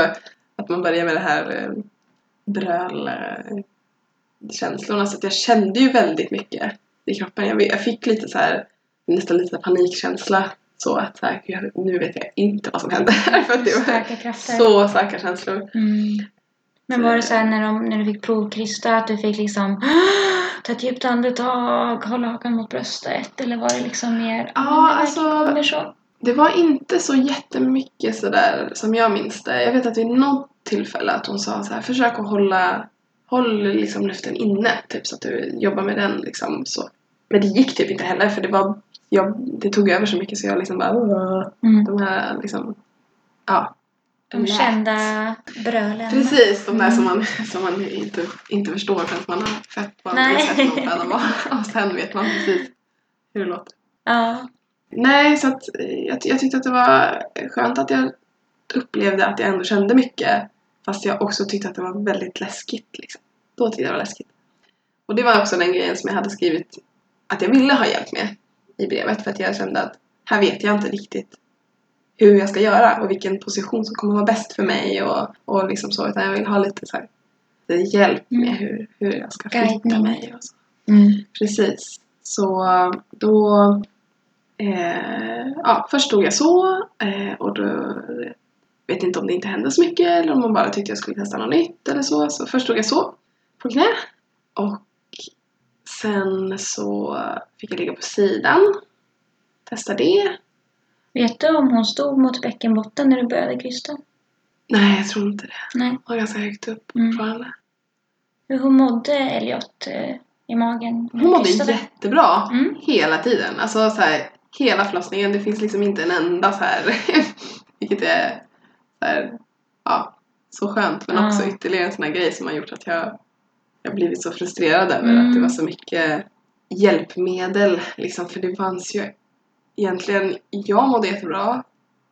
att man börjar med det här eh, bröl eh, känslorna. Så att jag kände ju väldigt mycket i kroppen. Jag, fick lite så här nästan lite panikkänsla. Så att så här, nu vet jag inte vad som händer. För att det var Starka så starka känslor. Mm. Men var det så här när, de, när du fick provkrysta att du fick liksom ta ett djupt andetag, hålla hakan mot bröstet? Eller var det liksom mer Ja, "Men det verkligen alltså-? Det var inte så jättemycket sådär som jag minns det. Jag vet att vid något tillfälle att hon sa så här, försök att hålla Håll liksom luften inne, typ så att du jobbar med den liksom så. Men det gick typ inte heller för det var jag, det tog över så mycket så jag liksom bara. Mm. De här liksom Ja. De lät. kända brölen. Precis, de där Mm. som man, som man inte, inte förstår förrän man har fött barn Nej. sett föda barn. Och sen vet man precis hur det låter. Ja. Nej, så att jag, jag tyckte att det var skönt att jag upplevde att jag ändå kände mycket. Fast jag också tyckte att det var väldigt läskigt. Liksom. Då tyckte jag det var läskigt. Och det var också den grejen som jag hade skrivit att jag ville ha hjälp med i brevet. För att jag kände att här vet jag inte riktigt hur jag ska göra och vilken position som kommer vara bäst för mig och, och liksom så. Utan jag vill ha lite så här, lite hjälp med Mm. hur, hur jag ska flytta mig och så. Mm. Precis. Så då... Eh, ja, först stod jag så eh, och då vet inte om det inte hände så mycket eller om man bara tyckte jag skulle testa något nytt eller så. Så först stod jag så på knä och sen så fick jag ligga på sidan. Testa det. Vet du om hon stod mot bäckenbotten när du började krysta? Nej, jag tror inte det. Nej. Det var ganska högt upp Mm. fortfarande. Hur hon mådde Elliot eh, i magen? när Hon mådde jättebra Mm. hela tiden. Alltså så här, hela förlossningen. Det finns liksom inte en enda så här, vilket är så här, ja, så skönt. Men Ja. också ytterligare en sån här grej som har gjort att jag jag har blivit så frustrerad över Mm. att det var så mycket hjälpmedel. Liksom, för det fanns ju egentligen, jag mådde jättebra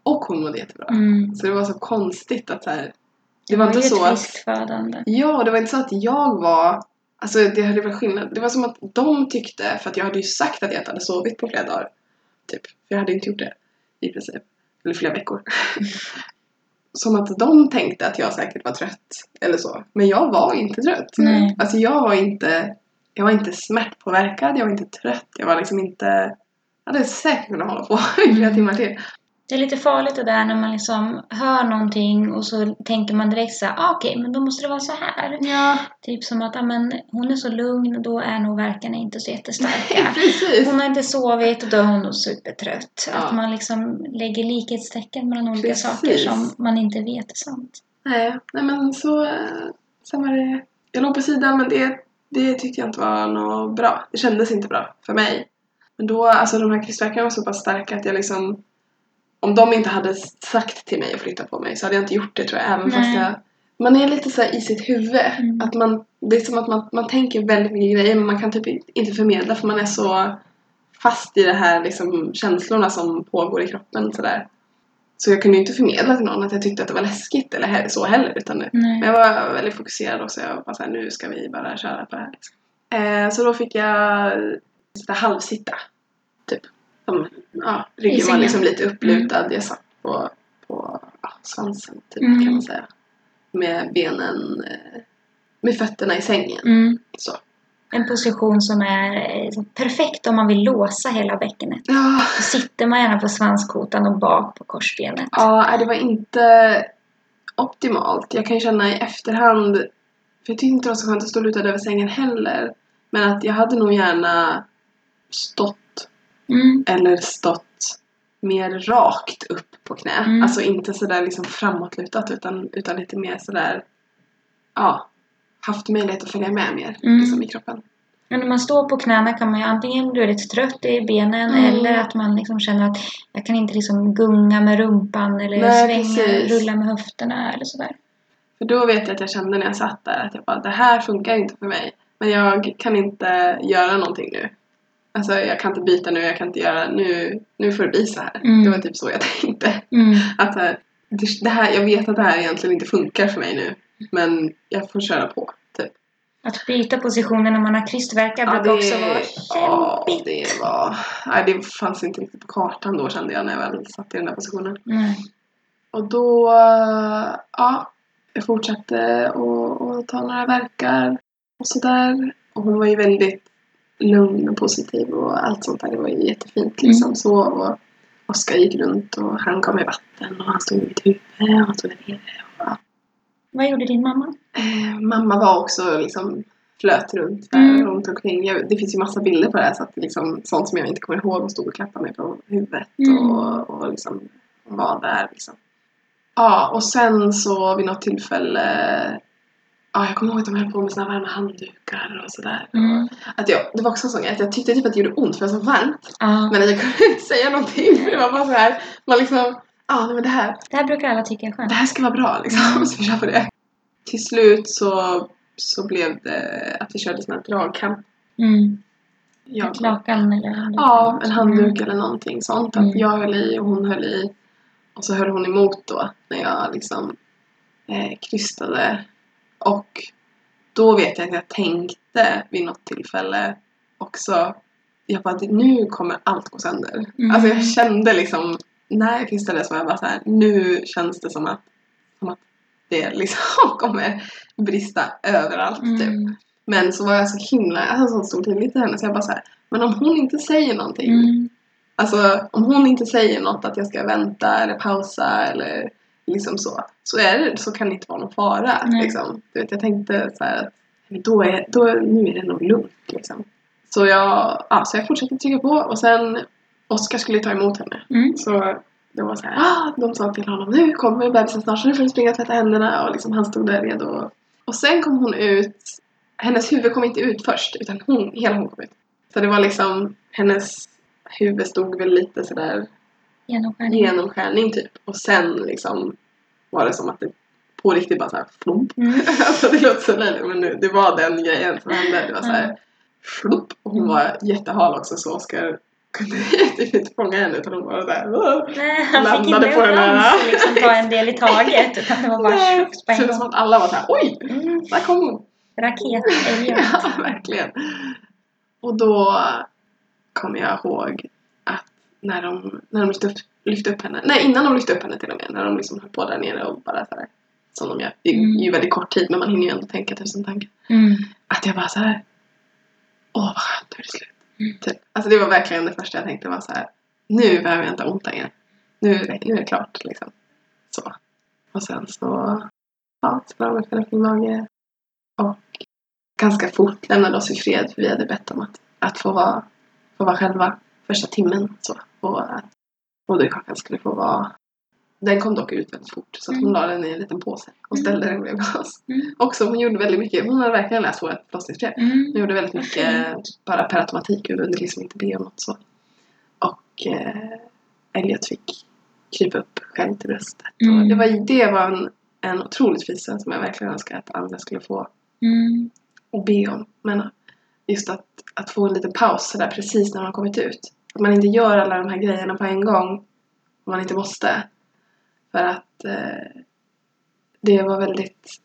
och hon mådde jättebra. Mm. Så det var så konstigt att så här, det Det var var inte så att födande. Ja, det var inte så att jag var... Alltså det hade varit skillnad. Det var som att de tyckte, för att jag hade ju sagt att jag inte hade sovit på flera dagar. Typ. För jag hade inte gjort det i princip. Eller flera veckor. som att de tänkte att jag säkert var trött. Eller så. Men jag var inte trött. Nej. Alltså jag var inte... Jag var inte smärtpåverkad, jag var inte trött. Jag var liksom inte... Hade säkert kunnat hålla på i flera Mm. timmar till. Det är lite farligt det där när man liksom hör någonting och så tänker man direkt så här, ah, okej, men då måste det vara så här. Ja, Typ som att, ah, men hon är så lugn, då är nog verkarna inte så jättestarka. precis. Hon har inte sovit och då är hon nog supertrött. Ja. Att man liksom lägger likhetstecken mellan olika Precis. saker som man inte vet är sant. Nej, nej men så... Sen var det... Jag låg på sidan men det, det tyckte jag inte var något bra. Det kändes inte bra för mig. Men då, alltså de här krystverkarna var så pass starka att jag liksom... Om de inte hade sagt till mig att flytta på mig så hade jag inte gjort det tror jag. Även Nej. fast jag... Man är lite så här i sitt huvud. Mm. Att man, det är som att man, man tänker väldigt mycket grejer men man kan typ inte förmedla för man är så fast i det här liksom känslorna som pågår i kroppen sådär. Så jag kunde ju inte förmedla till någon att jag tyckte att det var läskigt eller så heller. Utan Nej. men jag var väldigt fokuserad också. Jag var såhär, nu ska vi bara köra på det här. Liksom. Eh, så då fick jag sitta halvsitta. Typ. Som, ja, ryggen var liksom lite upplutad. Jag satt på, på ja, svansen typ Mm. kan man säga. Med benen, eh, med fötterna i sängen. Mm. Så. En position som är eh, perfekt om man vill låsa hela bäckenet. Ja, Då sitter man gärna på svanskotan och bak på korsbenet. Ja, det var inte optimalt. Jag kan ju känna i efterhand, för jag tyckte inte det var så skönt att stå lutad över sängen heller. Men att jag hade nog gärna stått Mm. eller stått mer rakt upp på knä. Mm. Alltså inte sådär liksom framåtlutat utan, utan lite mer sådär, ja, haft möjlighet att följa med mer Mm. liksom, i kroppen. Men när man står på knäna kan man ju antingen bli lite trött i benen Mm. eller att man liksom känner att jag kan inte liksom gunga med rumpan eller Nej, svänga, precis. rulla med höfterna eller sådär. För då vet jag att jag kände när jag satt där att jag bara, det här funkar inte för mig. Men jag kan inte göra någonting nu. Alltså jag kan inte byta nu, jag kan inte göra, nu, nu får det bli så här. Mm. Det var typ så jag tänkte. Mm. Att här, det, här, jag vet att det här egentligen inte funkar för mig nu. Men jag får köra på. Typ. Att byta positioner när man har krystvärkar brukar också vara ja, kämpigt. det var... Nej, det fanns inte riktigt på kartan då kände jag när jag väl satt i den där positionen. Nej. Och då, ja, jag fortsatte att att ta några verkar och sådär. Och hon var ju väldigt lugn och positiv och allt sånt där. Det var ju jättefint liksom. Mm. Så, och Oskar gick runt och han gav mig vatten och han stod i mitt huvud och han stod där nere. Och. Vad gjorde din mamma? eh, mamma var också liksom flöt runt där Mm. runt omkring. Jag, det finns ju massa bilder på det här så att liksom, sånt som jag inte kommer ihåg och stod och klappade mig på huvudet Mm. och, och liksom var där liksom. Ja, och sen så vid något tillfälle Ja, jag kommer ihåg att de höll på med såna varma handdukar och sådär. Mm. Att jag, det var också en sån att jag tyckte typ att det gjorde ont för det var så varmt. Ja. Men att jag kunde inte säga någonting för det var bara så här. Man liksom, ja nej, men det här, Det här brukar alla tycka är skönt. det här ska vara bra liksom. Så vi kör på det. Till slut så, så blev det att vi körde sån här dragkamp. Mm. Jag, Ett lakan eller ja, en handduk Mm. eller någonting sånt. Mm. Att jag höll i och hon höll i. Och så höll hon emot då när jag liksom eh, krystade. Och då vet jag att jag tänkte vid något tillfälle också, jag bara nu kommer allt gå sönder. Mm. Alltså jag kände liksom, när jag krystade så var jag bara så här, nu känns det som att, som att det liksom kommer brista överallt typ. Mm. Men så var jag så himla, jag hade så stor tillit till henne så jag bara så här, men om hon inte säger någonting Mm. Alltså om hon inte säger något att jag ska vänta eller pausa eller liksom så. Så, är det, så kan det inte vara någon fara. Nej. Liksom. Du vet, jag tänkte så här att då är, då, nu är det nog lugnt. Liksom. Så, jag, ja, så jag fortsatte trycka på och sen Oskar skulle ta emot henne. Mm. Så det var så här, ah, de sa till honom nu kommer bebisen snart så nu får du springa och tvätta händerna och liksom, han stod där redo. Och sen kom hon ut, hennes huvud kom inte ut först utan hon, hela hon kom ut. Så det var liksom, hennes huvud stod väl lite sådär Genomskärning. genomskärning typ. Och sen liksom var det som att det på riktigt bara såhär flump. Mm. alltså det låter så löjligt men nu, det var den grejen som hände. Det var såhär Mm. flupp. Och hon var jättehal också så Oskar kunde typ inte fånga henne utan hon bara såhär "Åh." Nej, han fick Landade inte på den här. liksom ta en del i taget utan det var bara tjockt på Så det en var som gång. att alla var såhär oj! Mm. Där kom hon! Raket Elliot. ja, verkligen. Och då kommer jag ihåg när de, när de lyfte, upp, lyfte upp henne, nej innan de lyfte upp henne till och med, när de liksom höll på där nere och bara såhär, som de gör, det är ju väldigt kort tid men man hinner ju ändå tänka tusen tankar. Mm. Att jag bara så här. åh vad skönt, nu är det slut. Mm. Typ. Alltså det var verkligen det första jag tänkte var så här. nu behöver jag inte ha ont längre. Nu, nu är det klart liksom. Så. Och sen så, ja, så la de upp henne på min mage. Och ganska fort lämnade oss i fred för vi hade bett om att, att få, vara, få vara själva första timmen. Så. Och att moderkakan skulle få vara den kom dock ut väldigt fort så hon Mm. la den i en liten påse och ställde den bredvid oss. Mm. Också hon gjorde väldigt mycket, hon hade verkligen läst vårt förlossningsbrev. Mm. Hon gjorde väldigt mycket bara per automatik och behövde liksom inte be om något så. Och eh, Elliot fick krypa upp själv till bröstet. Mm. Och det var, det var en, en otroligt fin stund som jag verkligen önskar att andra skulle få Mm. och be om. Men just att, att få en liten paus sådär precis när man har kommit ut. Att man inte gör alla de här grejerna på en gång om man inte måste. För att eh, det var väldigt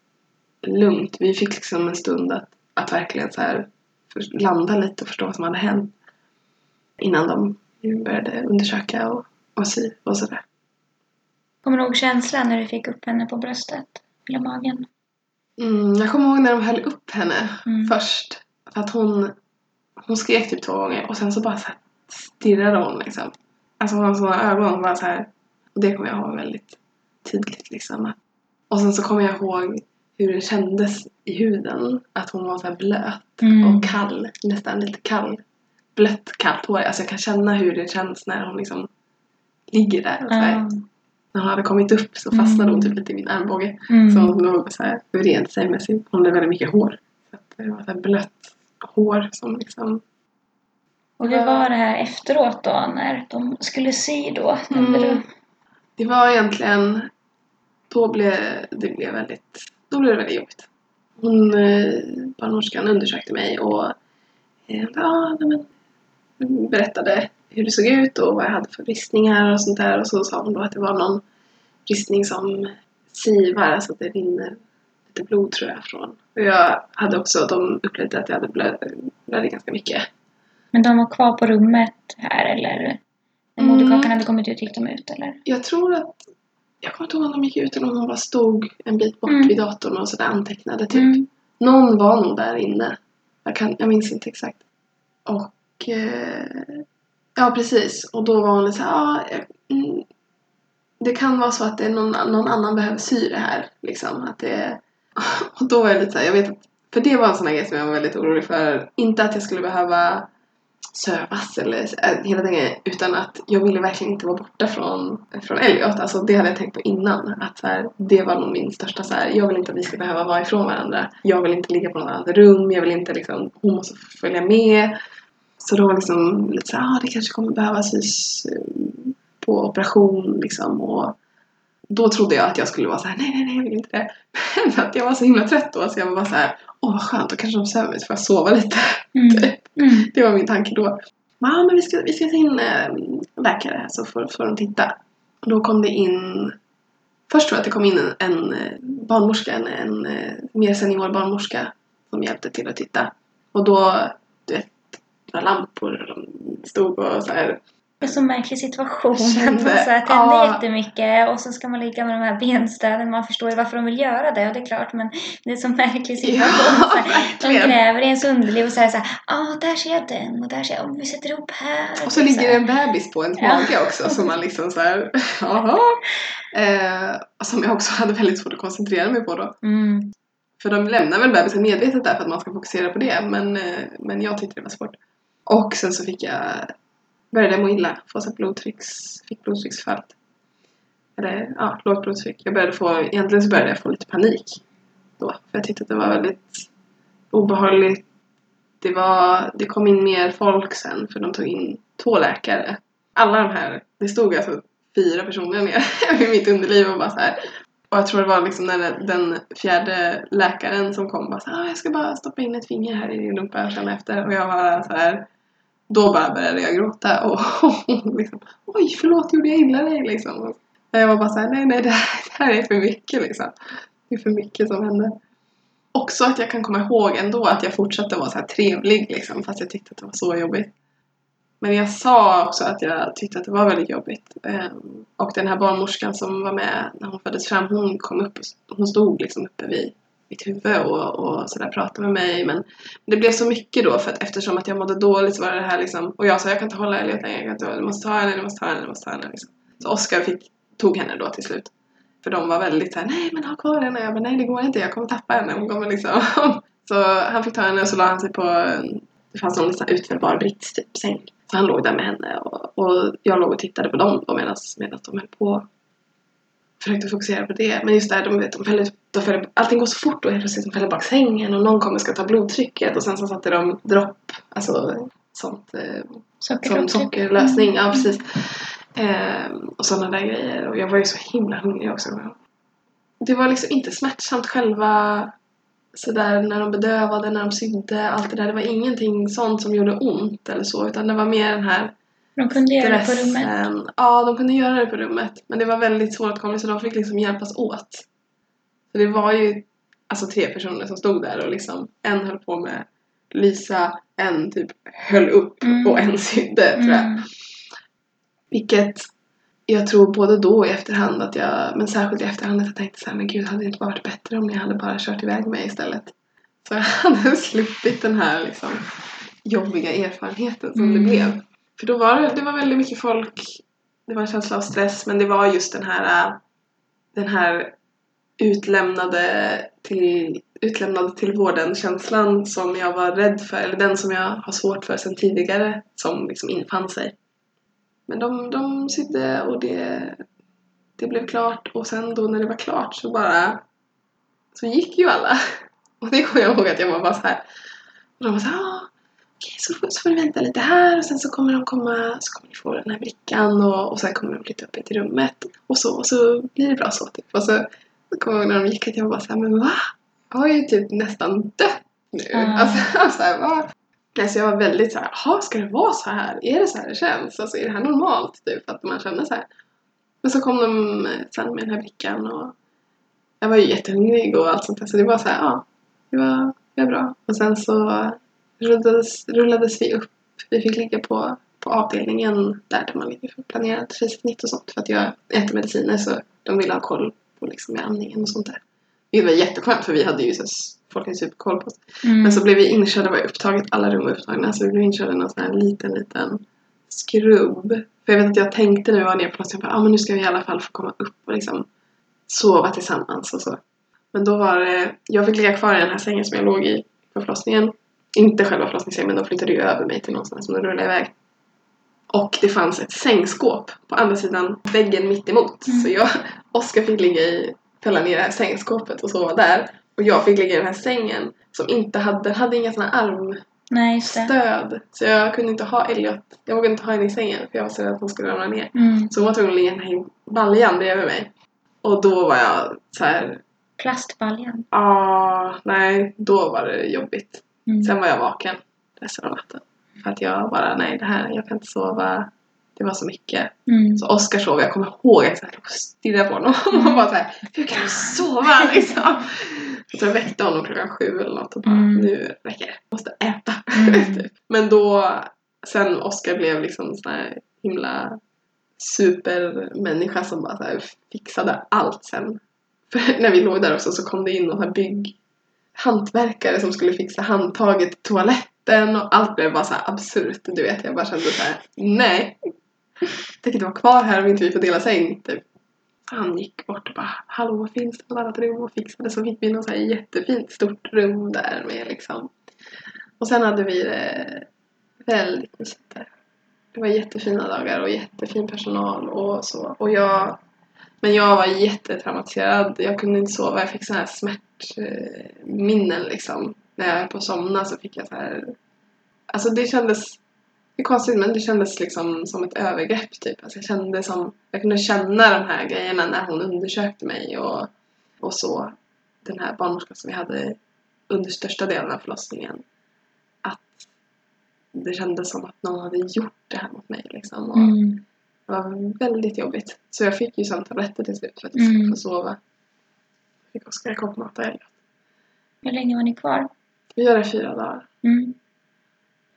lugnt. Vi fick liksom en stund att, att verkligen så här landa lite och förstå vad som hade hänt. Innan de började undersöka och, och sy och sådär. Kommer du ihåg känslan när du fick upp henne på bröstet? Eller magen? Mm, jag kommer ihåg när de höll upp henne Mm. först. För att hon, hon skrek typ två gånger och sen så bara så här stirrade hon liksom. Alltså hon hade sådana ögon bara så här. Och det kommer jag ihåg väldigt tydligt liksom. Och sen så kommer jag ihåg hur det kändes i huden. Att hon var så här blöt Mm. och kall. Nästan lite kall. Blött kallt hår. Alltså jag kan känna hur det känns när hon liksom ligger där. Och så här. Ja. När hon hade kommit upp så fastnade hon Mm. typ lite i min armbåge. Mm. Så hon låg så här sig med sin, hon hade väldigt mycket hår. Så det var så blött hår som liksom Och hur var det här efteråt då när de skulle sy då? Mm. Det var egentligen, då blev det blev väldigt, då blev det väldigt jobbigt. Hon, eh, barnmorskan undersökte mig och eh, ja, nej men, berättade hur det såg ut och vad jag hade för bristningar och sånt där. Och så sa hon då att det var någon bristning som sivar, alltså att det rinner lite blod tror jag från. Och jag hade också, de upplevde att jag hade blöd, blödde ganska mycket. Men de var kvar på rummet här eller? När Mm. moderkakan hade kommit ut gick de ut eller? Jag tror att, jag kommer inte ihåg om de gick ut eller om hon bara stod en bit bort Mm. vid datorn och sådär antecknade typ. Mm. Någon var nog där inne. Jag, kan, jag minns inte exakt. Och eh, ja precis. Och då var hon lite såhär, ja, eh, mm, det kan vara så att det är någon, någon annan behöver sy det här. Liksom. Att det, och då var jag lite såhär, jag vet att, för det var en sån här grej som jag var väldigt orolig för. Inte att jag skulle behöva sövas eller äh, hela den grejen, utan att jag ville verkligen inte vara borta från, från Elliot. Alltså det hade jag tänkt på innan. Att så här, det var nog min största så här, jag vill inte att vi ska behöva vara ifrån varandra. Jag vill inte ligga på något annat rum, jag vill inte liksom, hon måste följa med. Så då var liksom lite såhär, ah, det kanske kommer behövas på operation liksom och då trodde jag att jag skulle vara så här, nej nej nej jag vill inte det. Men att jag var så himla trött då så jag var bara så här, åh vad skönt, då kanske de söver så får jag sova lite. Mm. Mm. Det var min tanke då. Ja, men vi ska, vi ska ta in eh, läkare så får, får de titta. Och då kom det in Först tror jag att det kom in en, en eh, barnmorska, en, en eh, mer senior barnmorska som hjälpte till att titta. Och då, du vet, några lampor och de stod och så här. Det är så märklig situation. Man så här tänder ja. jättemycket och så ska man ligga med de här benstöden. Man förstår ju varför de vill göra det och det är klart men det är så märklig situation. Ja, så här, de gräver i ens underliv och säger så här, ja där ser jag den och där ser jag, om vi sätter ihop här. Och så typ ligger det en bebis på ens Ja. mage också som man liksom så här, jaha. Eh, som jag också hade väldigt svårt att koncentrera mig på då. Mm. För de lämnar väl bebisen medvetet där för att man ska fokusera på det. Men, eh, men jag tyckte det var svårt. Och sen så fick jag, började jag må illa. Få så blodtrycks, fick blodtrycksfall. Eller ja, lågt blodtryck. Jag började få, egentligen så började jag få lite panik. Då. För jag tyckte att det var väldigt obehagligt. Det, var, det kom in mer folk sen för de tog in två läkare. Alla de här, det stod alltså fyra personer nere vid mitt underliv och bara så här. Och jag tror det var liksom när den fjärde läkaren som kom bara så här, "Ah, jag ska bara stoppa in ett finger här i din rumpa och känna efter. Och jag bara så här, då bara började jag gråta och liksom, oj förlåt gjorde jag illa dig liksom. Jag var bara såhär nej nej det här, det här är för mycket liksom. Det är för mycket som hände. Också att jag kan komma ihåg ändå att jag fortsatte vara så här trevlig liksom fast jag tyckte att det var så jobbigt. Men jag sa också att jag tyckte att det var väldigt jobbigt. Ehm, och den här barnmorskan som var med när hon föddes fram, hon kom upp hon stod liksom uppe vid mitt huvud och, och sådär prata med mig. Men det blev så mycket då för att eftersom att jag mådde dåligt så var det här liksom och jag sa jag kan inte hålla Elliot längre, jag kan inte du måste ta henne, du måste ta henne, du måste ta henne. Liksom. Så Oskar fick, tog henne då till slut. För de var väldigt såhär, nej men ha kvar henne. Jag bara, nej det går inte, jag kommer tappa henne. Hon kommer liksom. så han fick ta henne och så la han sig på, en- det fanns någon liksom utfällbar brits typ säng. Så han låg där med henne och, och jag låg och tittade på dem då medan de höll på. Försökte fokusera på det. Men just det här, de, vet, de fäller, de fäller, allting går så fort och helt plötsligt de fäller bak sängen och någon kommer och ska ta blodtrycket och sen så satte de dropp, alltså sånt eh, som sockerlösning. Ja, precis. Ehm, och sådana där grejer. Och jag var ju så himla hungrig också. Det var liksom inte smärtsamt själva sådär när de bedövade, när de sydde, allt det där. Det var ingenting sånt som gjorde ont eller så. Utan det var mer den här De kunde göra det på rummet. Ja, de kunde göra det på rummet. Men det var väldigt svåråtkomligt så de fick liksom hjälpas åt. Så det var ju alltså tre personer som stod där och liksom en höll på med Lysa, en typ höll upp Mm. och en sydde tror jag. Mm. Vilket jag tror både då och i efterhand att jag, men särskilt i efterhand att jag tänkte såhär, men gud hade det inte varit bättre om ni hade bara kört iväg mig istället? Så jag hade sluppit den här liksom jobbiga erfarenheten som Mm. det blev. För då var det, det var väldigt mycket folk, det var en känsla av stress men det var just den här, äh, den här utlämnade till, utlämnade till vården känslan som jag var rädd för, eller den som jag har svårt för sedan tidigare som liksom infann sig. Men de, de sydde och det, det blev klart och sen då när det var klart så bara så gick ju alla. Och det kommer jag ihåg att jag var bara så här. Och de var så här, ah, så, så får du vänta lite här och sen så kommer de komma, så kommer ni få den här brickan och, och sen kommer de flytta upp er till rummet och så och så blir det bra så typ. Och så, så kommer jag ihåg när de gick att jag bara så här, men va? Jag har ju typ nästan dött nu. Mm. Alltså så här, va? Nej, så jag var väldigt så här, jaha, ska det vara så här? Är det så här det känns? Alltså är det här normalt? Typ att man känner så här. Men så kom de sen med den här brickan och jag var ju jättehungrig och allt sånt där så det var så här, ja, det var, det var bra. Och sen så rullades, rullades vi upp. Vi fick ligga på, på avdelningen där, där man ligger för planerat kejsarsnitt och sånt för att jag äter mediciner så de ville ha koll på liksom med andningen och sånt där. Det var jätteskönt för vi hade ju så här, folk hade superkoll på oss. Mm. Men så blev vi inkörda, var upptaget, alla rum var upptagna, så vi blev inkörda i någon sån här liten, liten skrubb. För jag vet att jag tänkte när vi var nere på förlossningen, ja ah, men nu ska vi i alla fall få komma upp och liksom sova tillsammans och så. Men då var det, jag fick ligga kvar i den här sängen som jag låg i på förlossningen. Inte själva förlossningssängen, men de flyttade ju över mig till någonstans som de rullade iväg. Och det fanns ett sängskåp på andra sidan väggen mitt emot. Mm. Så jag, Oskar fick ligga i, fälla ner det här sängskåpet och sova där. Och jag fick ligga i den här sängen som inte hade, den hade inga såna armstöd. Nej. Så jag kunde inte ha Elliot, jag vågade inte ha henne i sängen för jag var så rädd att hon skulle ramla ner. Mm. Så hon var tvungen att ligga i baljan bredvid mig. Och då var jag så här, Plastbaljan. ah, nej, då var det jobbigt. Mm. Sen var jag vaken resten av natten. För att jag bara, nej det här, jag kan inte sova. Det var så mycket. Mm. Så Oskar sov, jag kommer ihåg att jag stirrade på honom och bara såhär, hur kan du sova liksom? Så jag väckte honom klockan sju eller något och bara, Mm. nu räcker det, måste äta. Mm. typ. Men då, sen Oskar blev liksom sån här himla supermänniska som bara så fixade allt sen. För när vi låg där också så kom det in någon här bygg hantverkare som skulle fixa handtaget till toaletten och allt blev bara så här absurt. Du vet, jag bara kände så här: nej. Jag tänker inte vara kvar här om inte typ, vi får dela säng. Typ. Han gick bort och bara hallå vad finns det något annat rum och fixade så fick vi något så här jättefint stort rum där med liksom. Och sen hade vi det väldigt mysigt där. Det var jättefina dagar och jättefin personal och så. Och jag, men jag var jättetraumatiserad. Jag kunde inte sova. Jag fick sådana här smärtminnen eh, liksom. När jag höll på att somna så fick jag så här... Alltså det kändes... Det är konstigt men det kändes liksom som ett övergrepp typ. Alltså jag kände som... Jag kunde känna de här grejerna när hon undersökte mig och, och så. Den här barnmorskan som vi hade under största delen av förlossningen. Att det kändes som att någon hade gjort det här mot mig liksom. Och Mm det var väldigt jobbigt. Så jag fick ju sen tabletter till slut för att jag skulle Mm. få sova. Fick Oskar koppmata Elliot. Hur länge var ni kvar? Vi det i fyra dagar. Mm.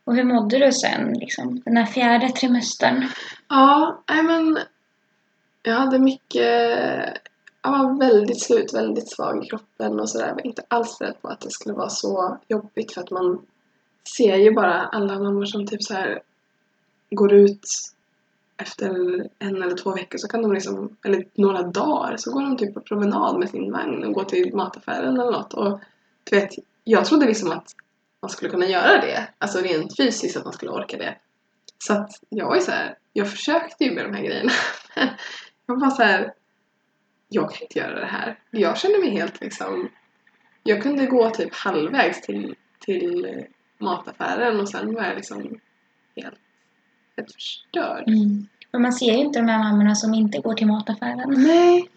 Och hur mådde du sen, liksom, den här fjärde trimestern? Ja, nej men jag hade mycket, jag var väldigt slut, väldigt svag i kroppen och sådär. Jag var inte alls rädd på att det skulle vara så jobbigt för att man ser ju bara alla mammor som typ så här går ut efter en eller två veckor så kan de liksom, eller några dagar, så går de typ på promenad med sin vagn och går till mataffären eller något. Och du vet, jag trodde liksom att man skulle kunna göra det, alltså rent fysiskt att man skulle orka det. Så att jag var ju så här, jag försökte ju med de här grejerna. Jag var så här, jag kan inte göra det här. Jag kände mig helt liksom, jag kunde gå typ halvvägs till, till mataffären och sen var jag liksom helt, helt förstörd. Mm. Men man ser ju inte de här mammorna som inte går till mataffären. Nej,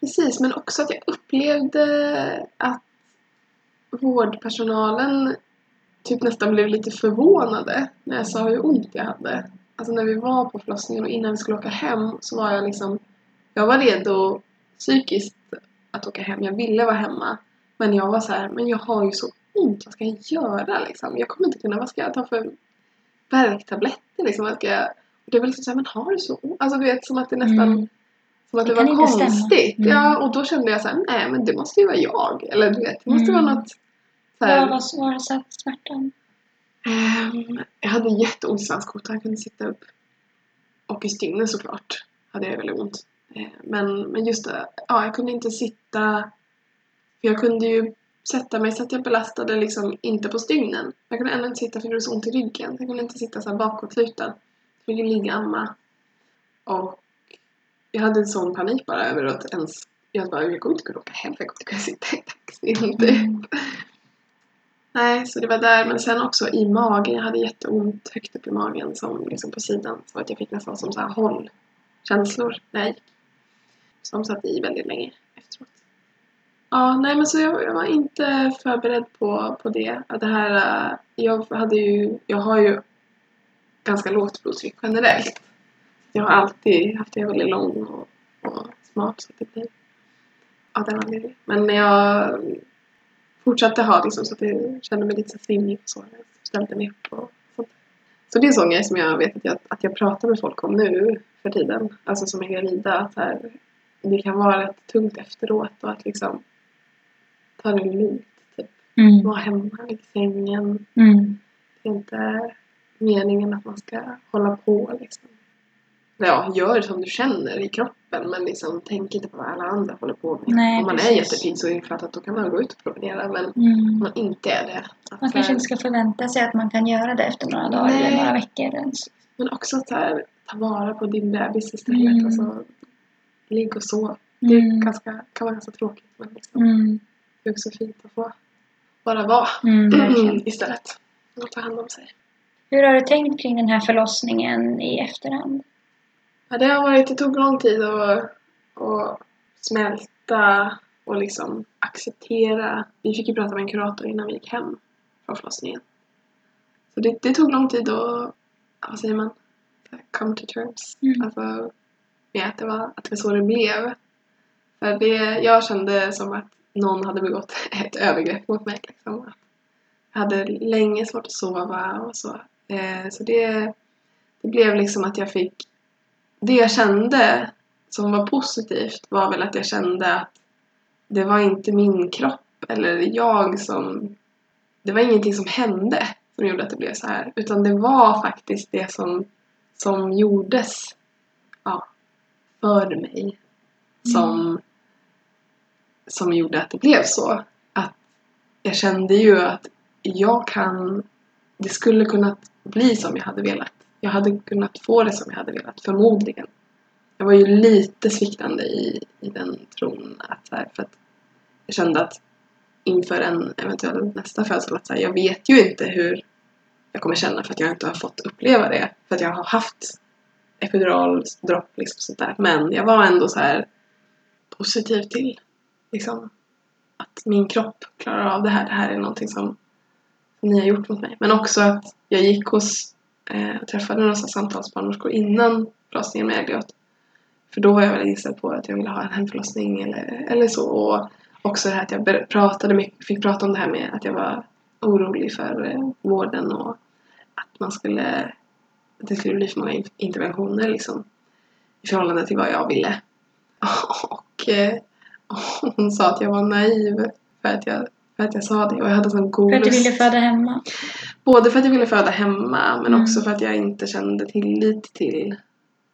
precis. Men också att jag upplevde att vårdpersonalen typ nästan blev lite förvånade när jag sa hur ont jag hade. Alltså när vi var på förlossningen och innan vi skulle åka hem så var jag liksom Jag var redo psykiskt att åka hem. Jag ville vara hemma. Men jag var så här, men jag har ju så ont. Vad ska jag göra liksom? Jag kommer inte kunna, vad ska jag ta för värktabletter liksom? Ska jag... Det var liksom såhär, men har du så? Alltså du vet som att det nästan Mm. som att Det det, var konstigt. Mm. Ja, och då kände jag så här, nej men det måste ju vara jag. Eller du vet, det måste Mm. vara något Vad var, satt smärtan? Ehm, jag hade jätteont i svanskotan, jag kunde sitta upp. Och i stygnen såklart hade jag väldigt ont. Eh, men, men just det, ja, jag kunde inte sitta... För jag kunde ju sätta mig så att jag belastade liksom inte på stygnen. Jag kunde ändå inte sitta för det gjorde så ont i ryggen. Jag kunde inte sitta så här bakåtlutad. Jag ville ligga amma. Och jag hade en sån panik bara över att ens... Jag bara, jag kommer inte kunna åka hem, jag kommer inte kunna sitta i taxin. typ. Mm. Nej, så det var där. Men sen också i magen. Jag hade jätteont högt upp i magen som liksom på sidan. Så att jag fick nästan som så här hållkänslor när jag gick. Som satt i väldigt länge. Ja, nej men så jag, jag var inte förberedd på, på det. Att det här, eh, jag hade ju, jag har ju ganska lågt blodtryck generellt. Jag har alltid haft det väldigt lång och, och smart så det blir av den anledningen. Men när jag fortsatte ha liksom så att jag kände mig lite svimmig och så. Jag ställde mig upp och sånt. Så det är en sån grej som jag vet att jag, att jag pratar med folk om nu för tiden. Alltså som är gravida. Att här, det kan vara rätt tungt efteråt och att liksom ta det lugnt. Typ. Mm. Vara hemma i sängen. Mm. Det är inte meningen att man ska hålla på liksom. Ja, gör som du känner i kroppen men liksom tänk inte på vad alla andra håller på med. Nej, Om man är precis. jättepigg så är det klart att då kan man gå ut och promenera men om Mm. man inte är det. Att Man kanske inte ska förvänta sig att man kan göra det efter några dagar Nej. eller några veckor ens. Men också att här, ta vara på din bebis istället. Mm. Alltså, ligg och sov. Det är Mm. ganska, kan vara ganska tråkigt men liksom, Mm. Det är också fint att få bara vara Mm, istället. Och ta hand om sig. Hur har du tänkt kring den här förlossningen i efterhand? Ja, det har varit, det tog lång tid att, att smälta och liksom acceptera. Vi fick ju prata med en kurator innan vi gick hem från förlossningen. Så det, det tog lång tid att, vad säger man, come to terms. Mm. Alltså med att det, var, att det var så det blev. För det, jag kände som att någon hade begått ett övergrepp mot mig. Liksom. Jag hade länge svårt att sova och så. Eh, så det, det blev liksom att jag fick... Det jag kände som var positivt var väl att jag kände att det var inte min kropp eller jag som... Det var ingenting som hände som gjorde att det blev så här. Utan det var faktiskt det som, som gjordes ja, för mig. Som, mm som gjorde att det blev så. Att jag kände ju att jag kan... Det skulle kunnat bli som jag hade velat. Jag hade kunnat få det som jag hade velat, förmodligen. Jag var ju lite sviktande i, i den tron. Att, så här, för att jag kände att inför en eventuell nästa födsel att så här, jag vet ju inte hur jag kommer känna för att jag inte har fått uppleva det. För att jag har haft epiduraldropp liksom sånt där. Men jag var ändå så här positiv till liksom att min kropp klarar av det här. Det här är någonting som ni har gjort mot mig. Men också att jag gick hos eh, och träffade några samtalsbarnmorskor innan förlossningen med Elliot. För då var jag väldigt inställd på att jag ville ha en hemförlossning eller, eller så. Och också det här att jag pratade mycket, fick prata om det här med att jag var orolig för eh, vården och att man skulle att det skulle bli för många interventioner liksom i förhållande till vad jag ville. Och, eh, hon sa att jag var naiv för att jag, för att jag sa det och jag hade sån god För att du ville föda hemma? Både för att jag ville föda hemma men Mm. också för att jag inte kände tillit till,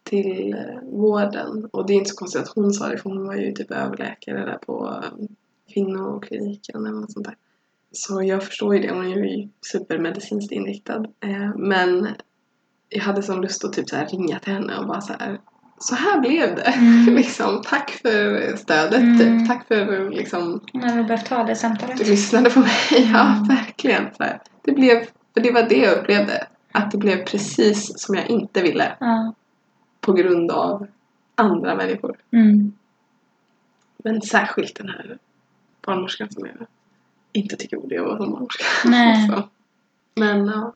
till eh, vården. Och det är inte så konstigt att hon sa det för hon var ju typ överläkare där på eh, kvinnokliniken eller något sånt där. Så jag förstår ju det, hon är ju supermedicinskt inriktad. Eh, men jag hade sån lust att typ så ringa till henne och bara så här så här blev det. Mm. liksom, tack för stödet. Mm. Typ. Tack för liksom, Hon hade behövt ha det samtalet. du lyssnade på mig. Ja, Mm. verkligen. Så här. Det blev, för det var det jag upplevde. Att det blev precis som jag inte ville. Ja. På grund av andra människor. Mm. Men särskilt den här barnmorskan som jag inte tycker om det att vara som barnmorska. Men ja.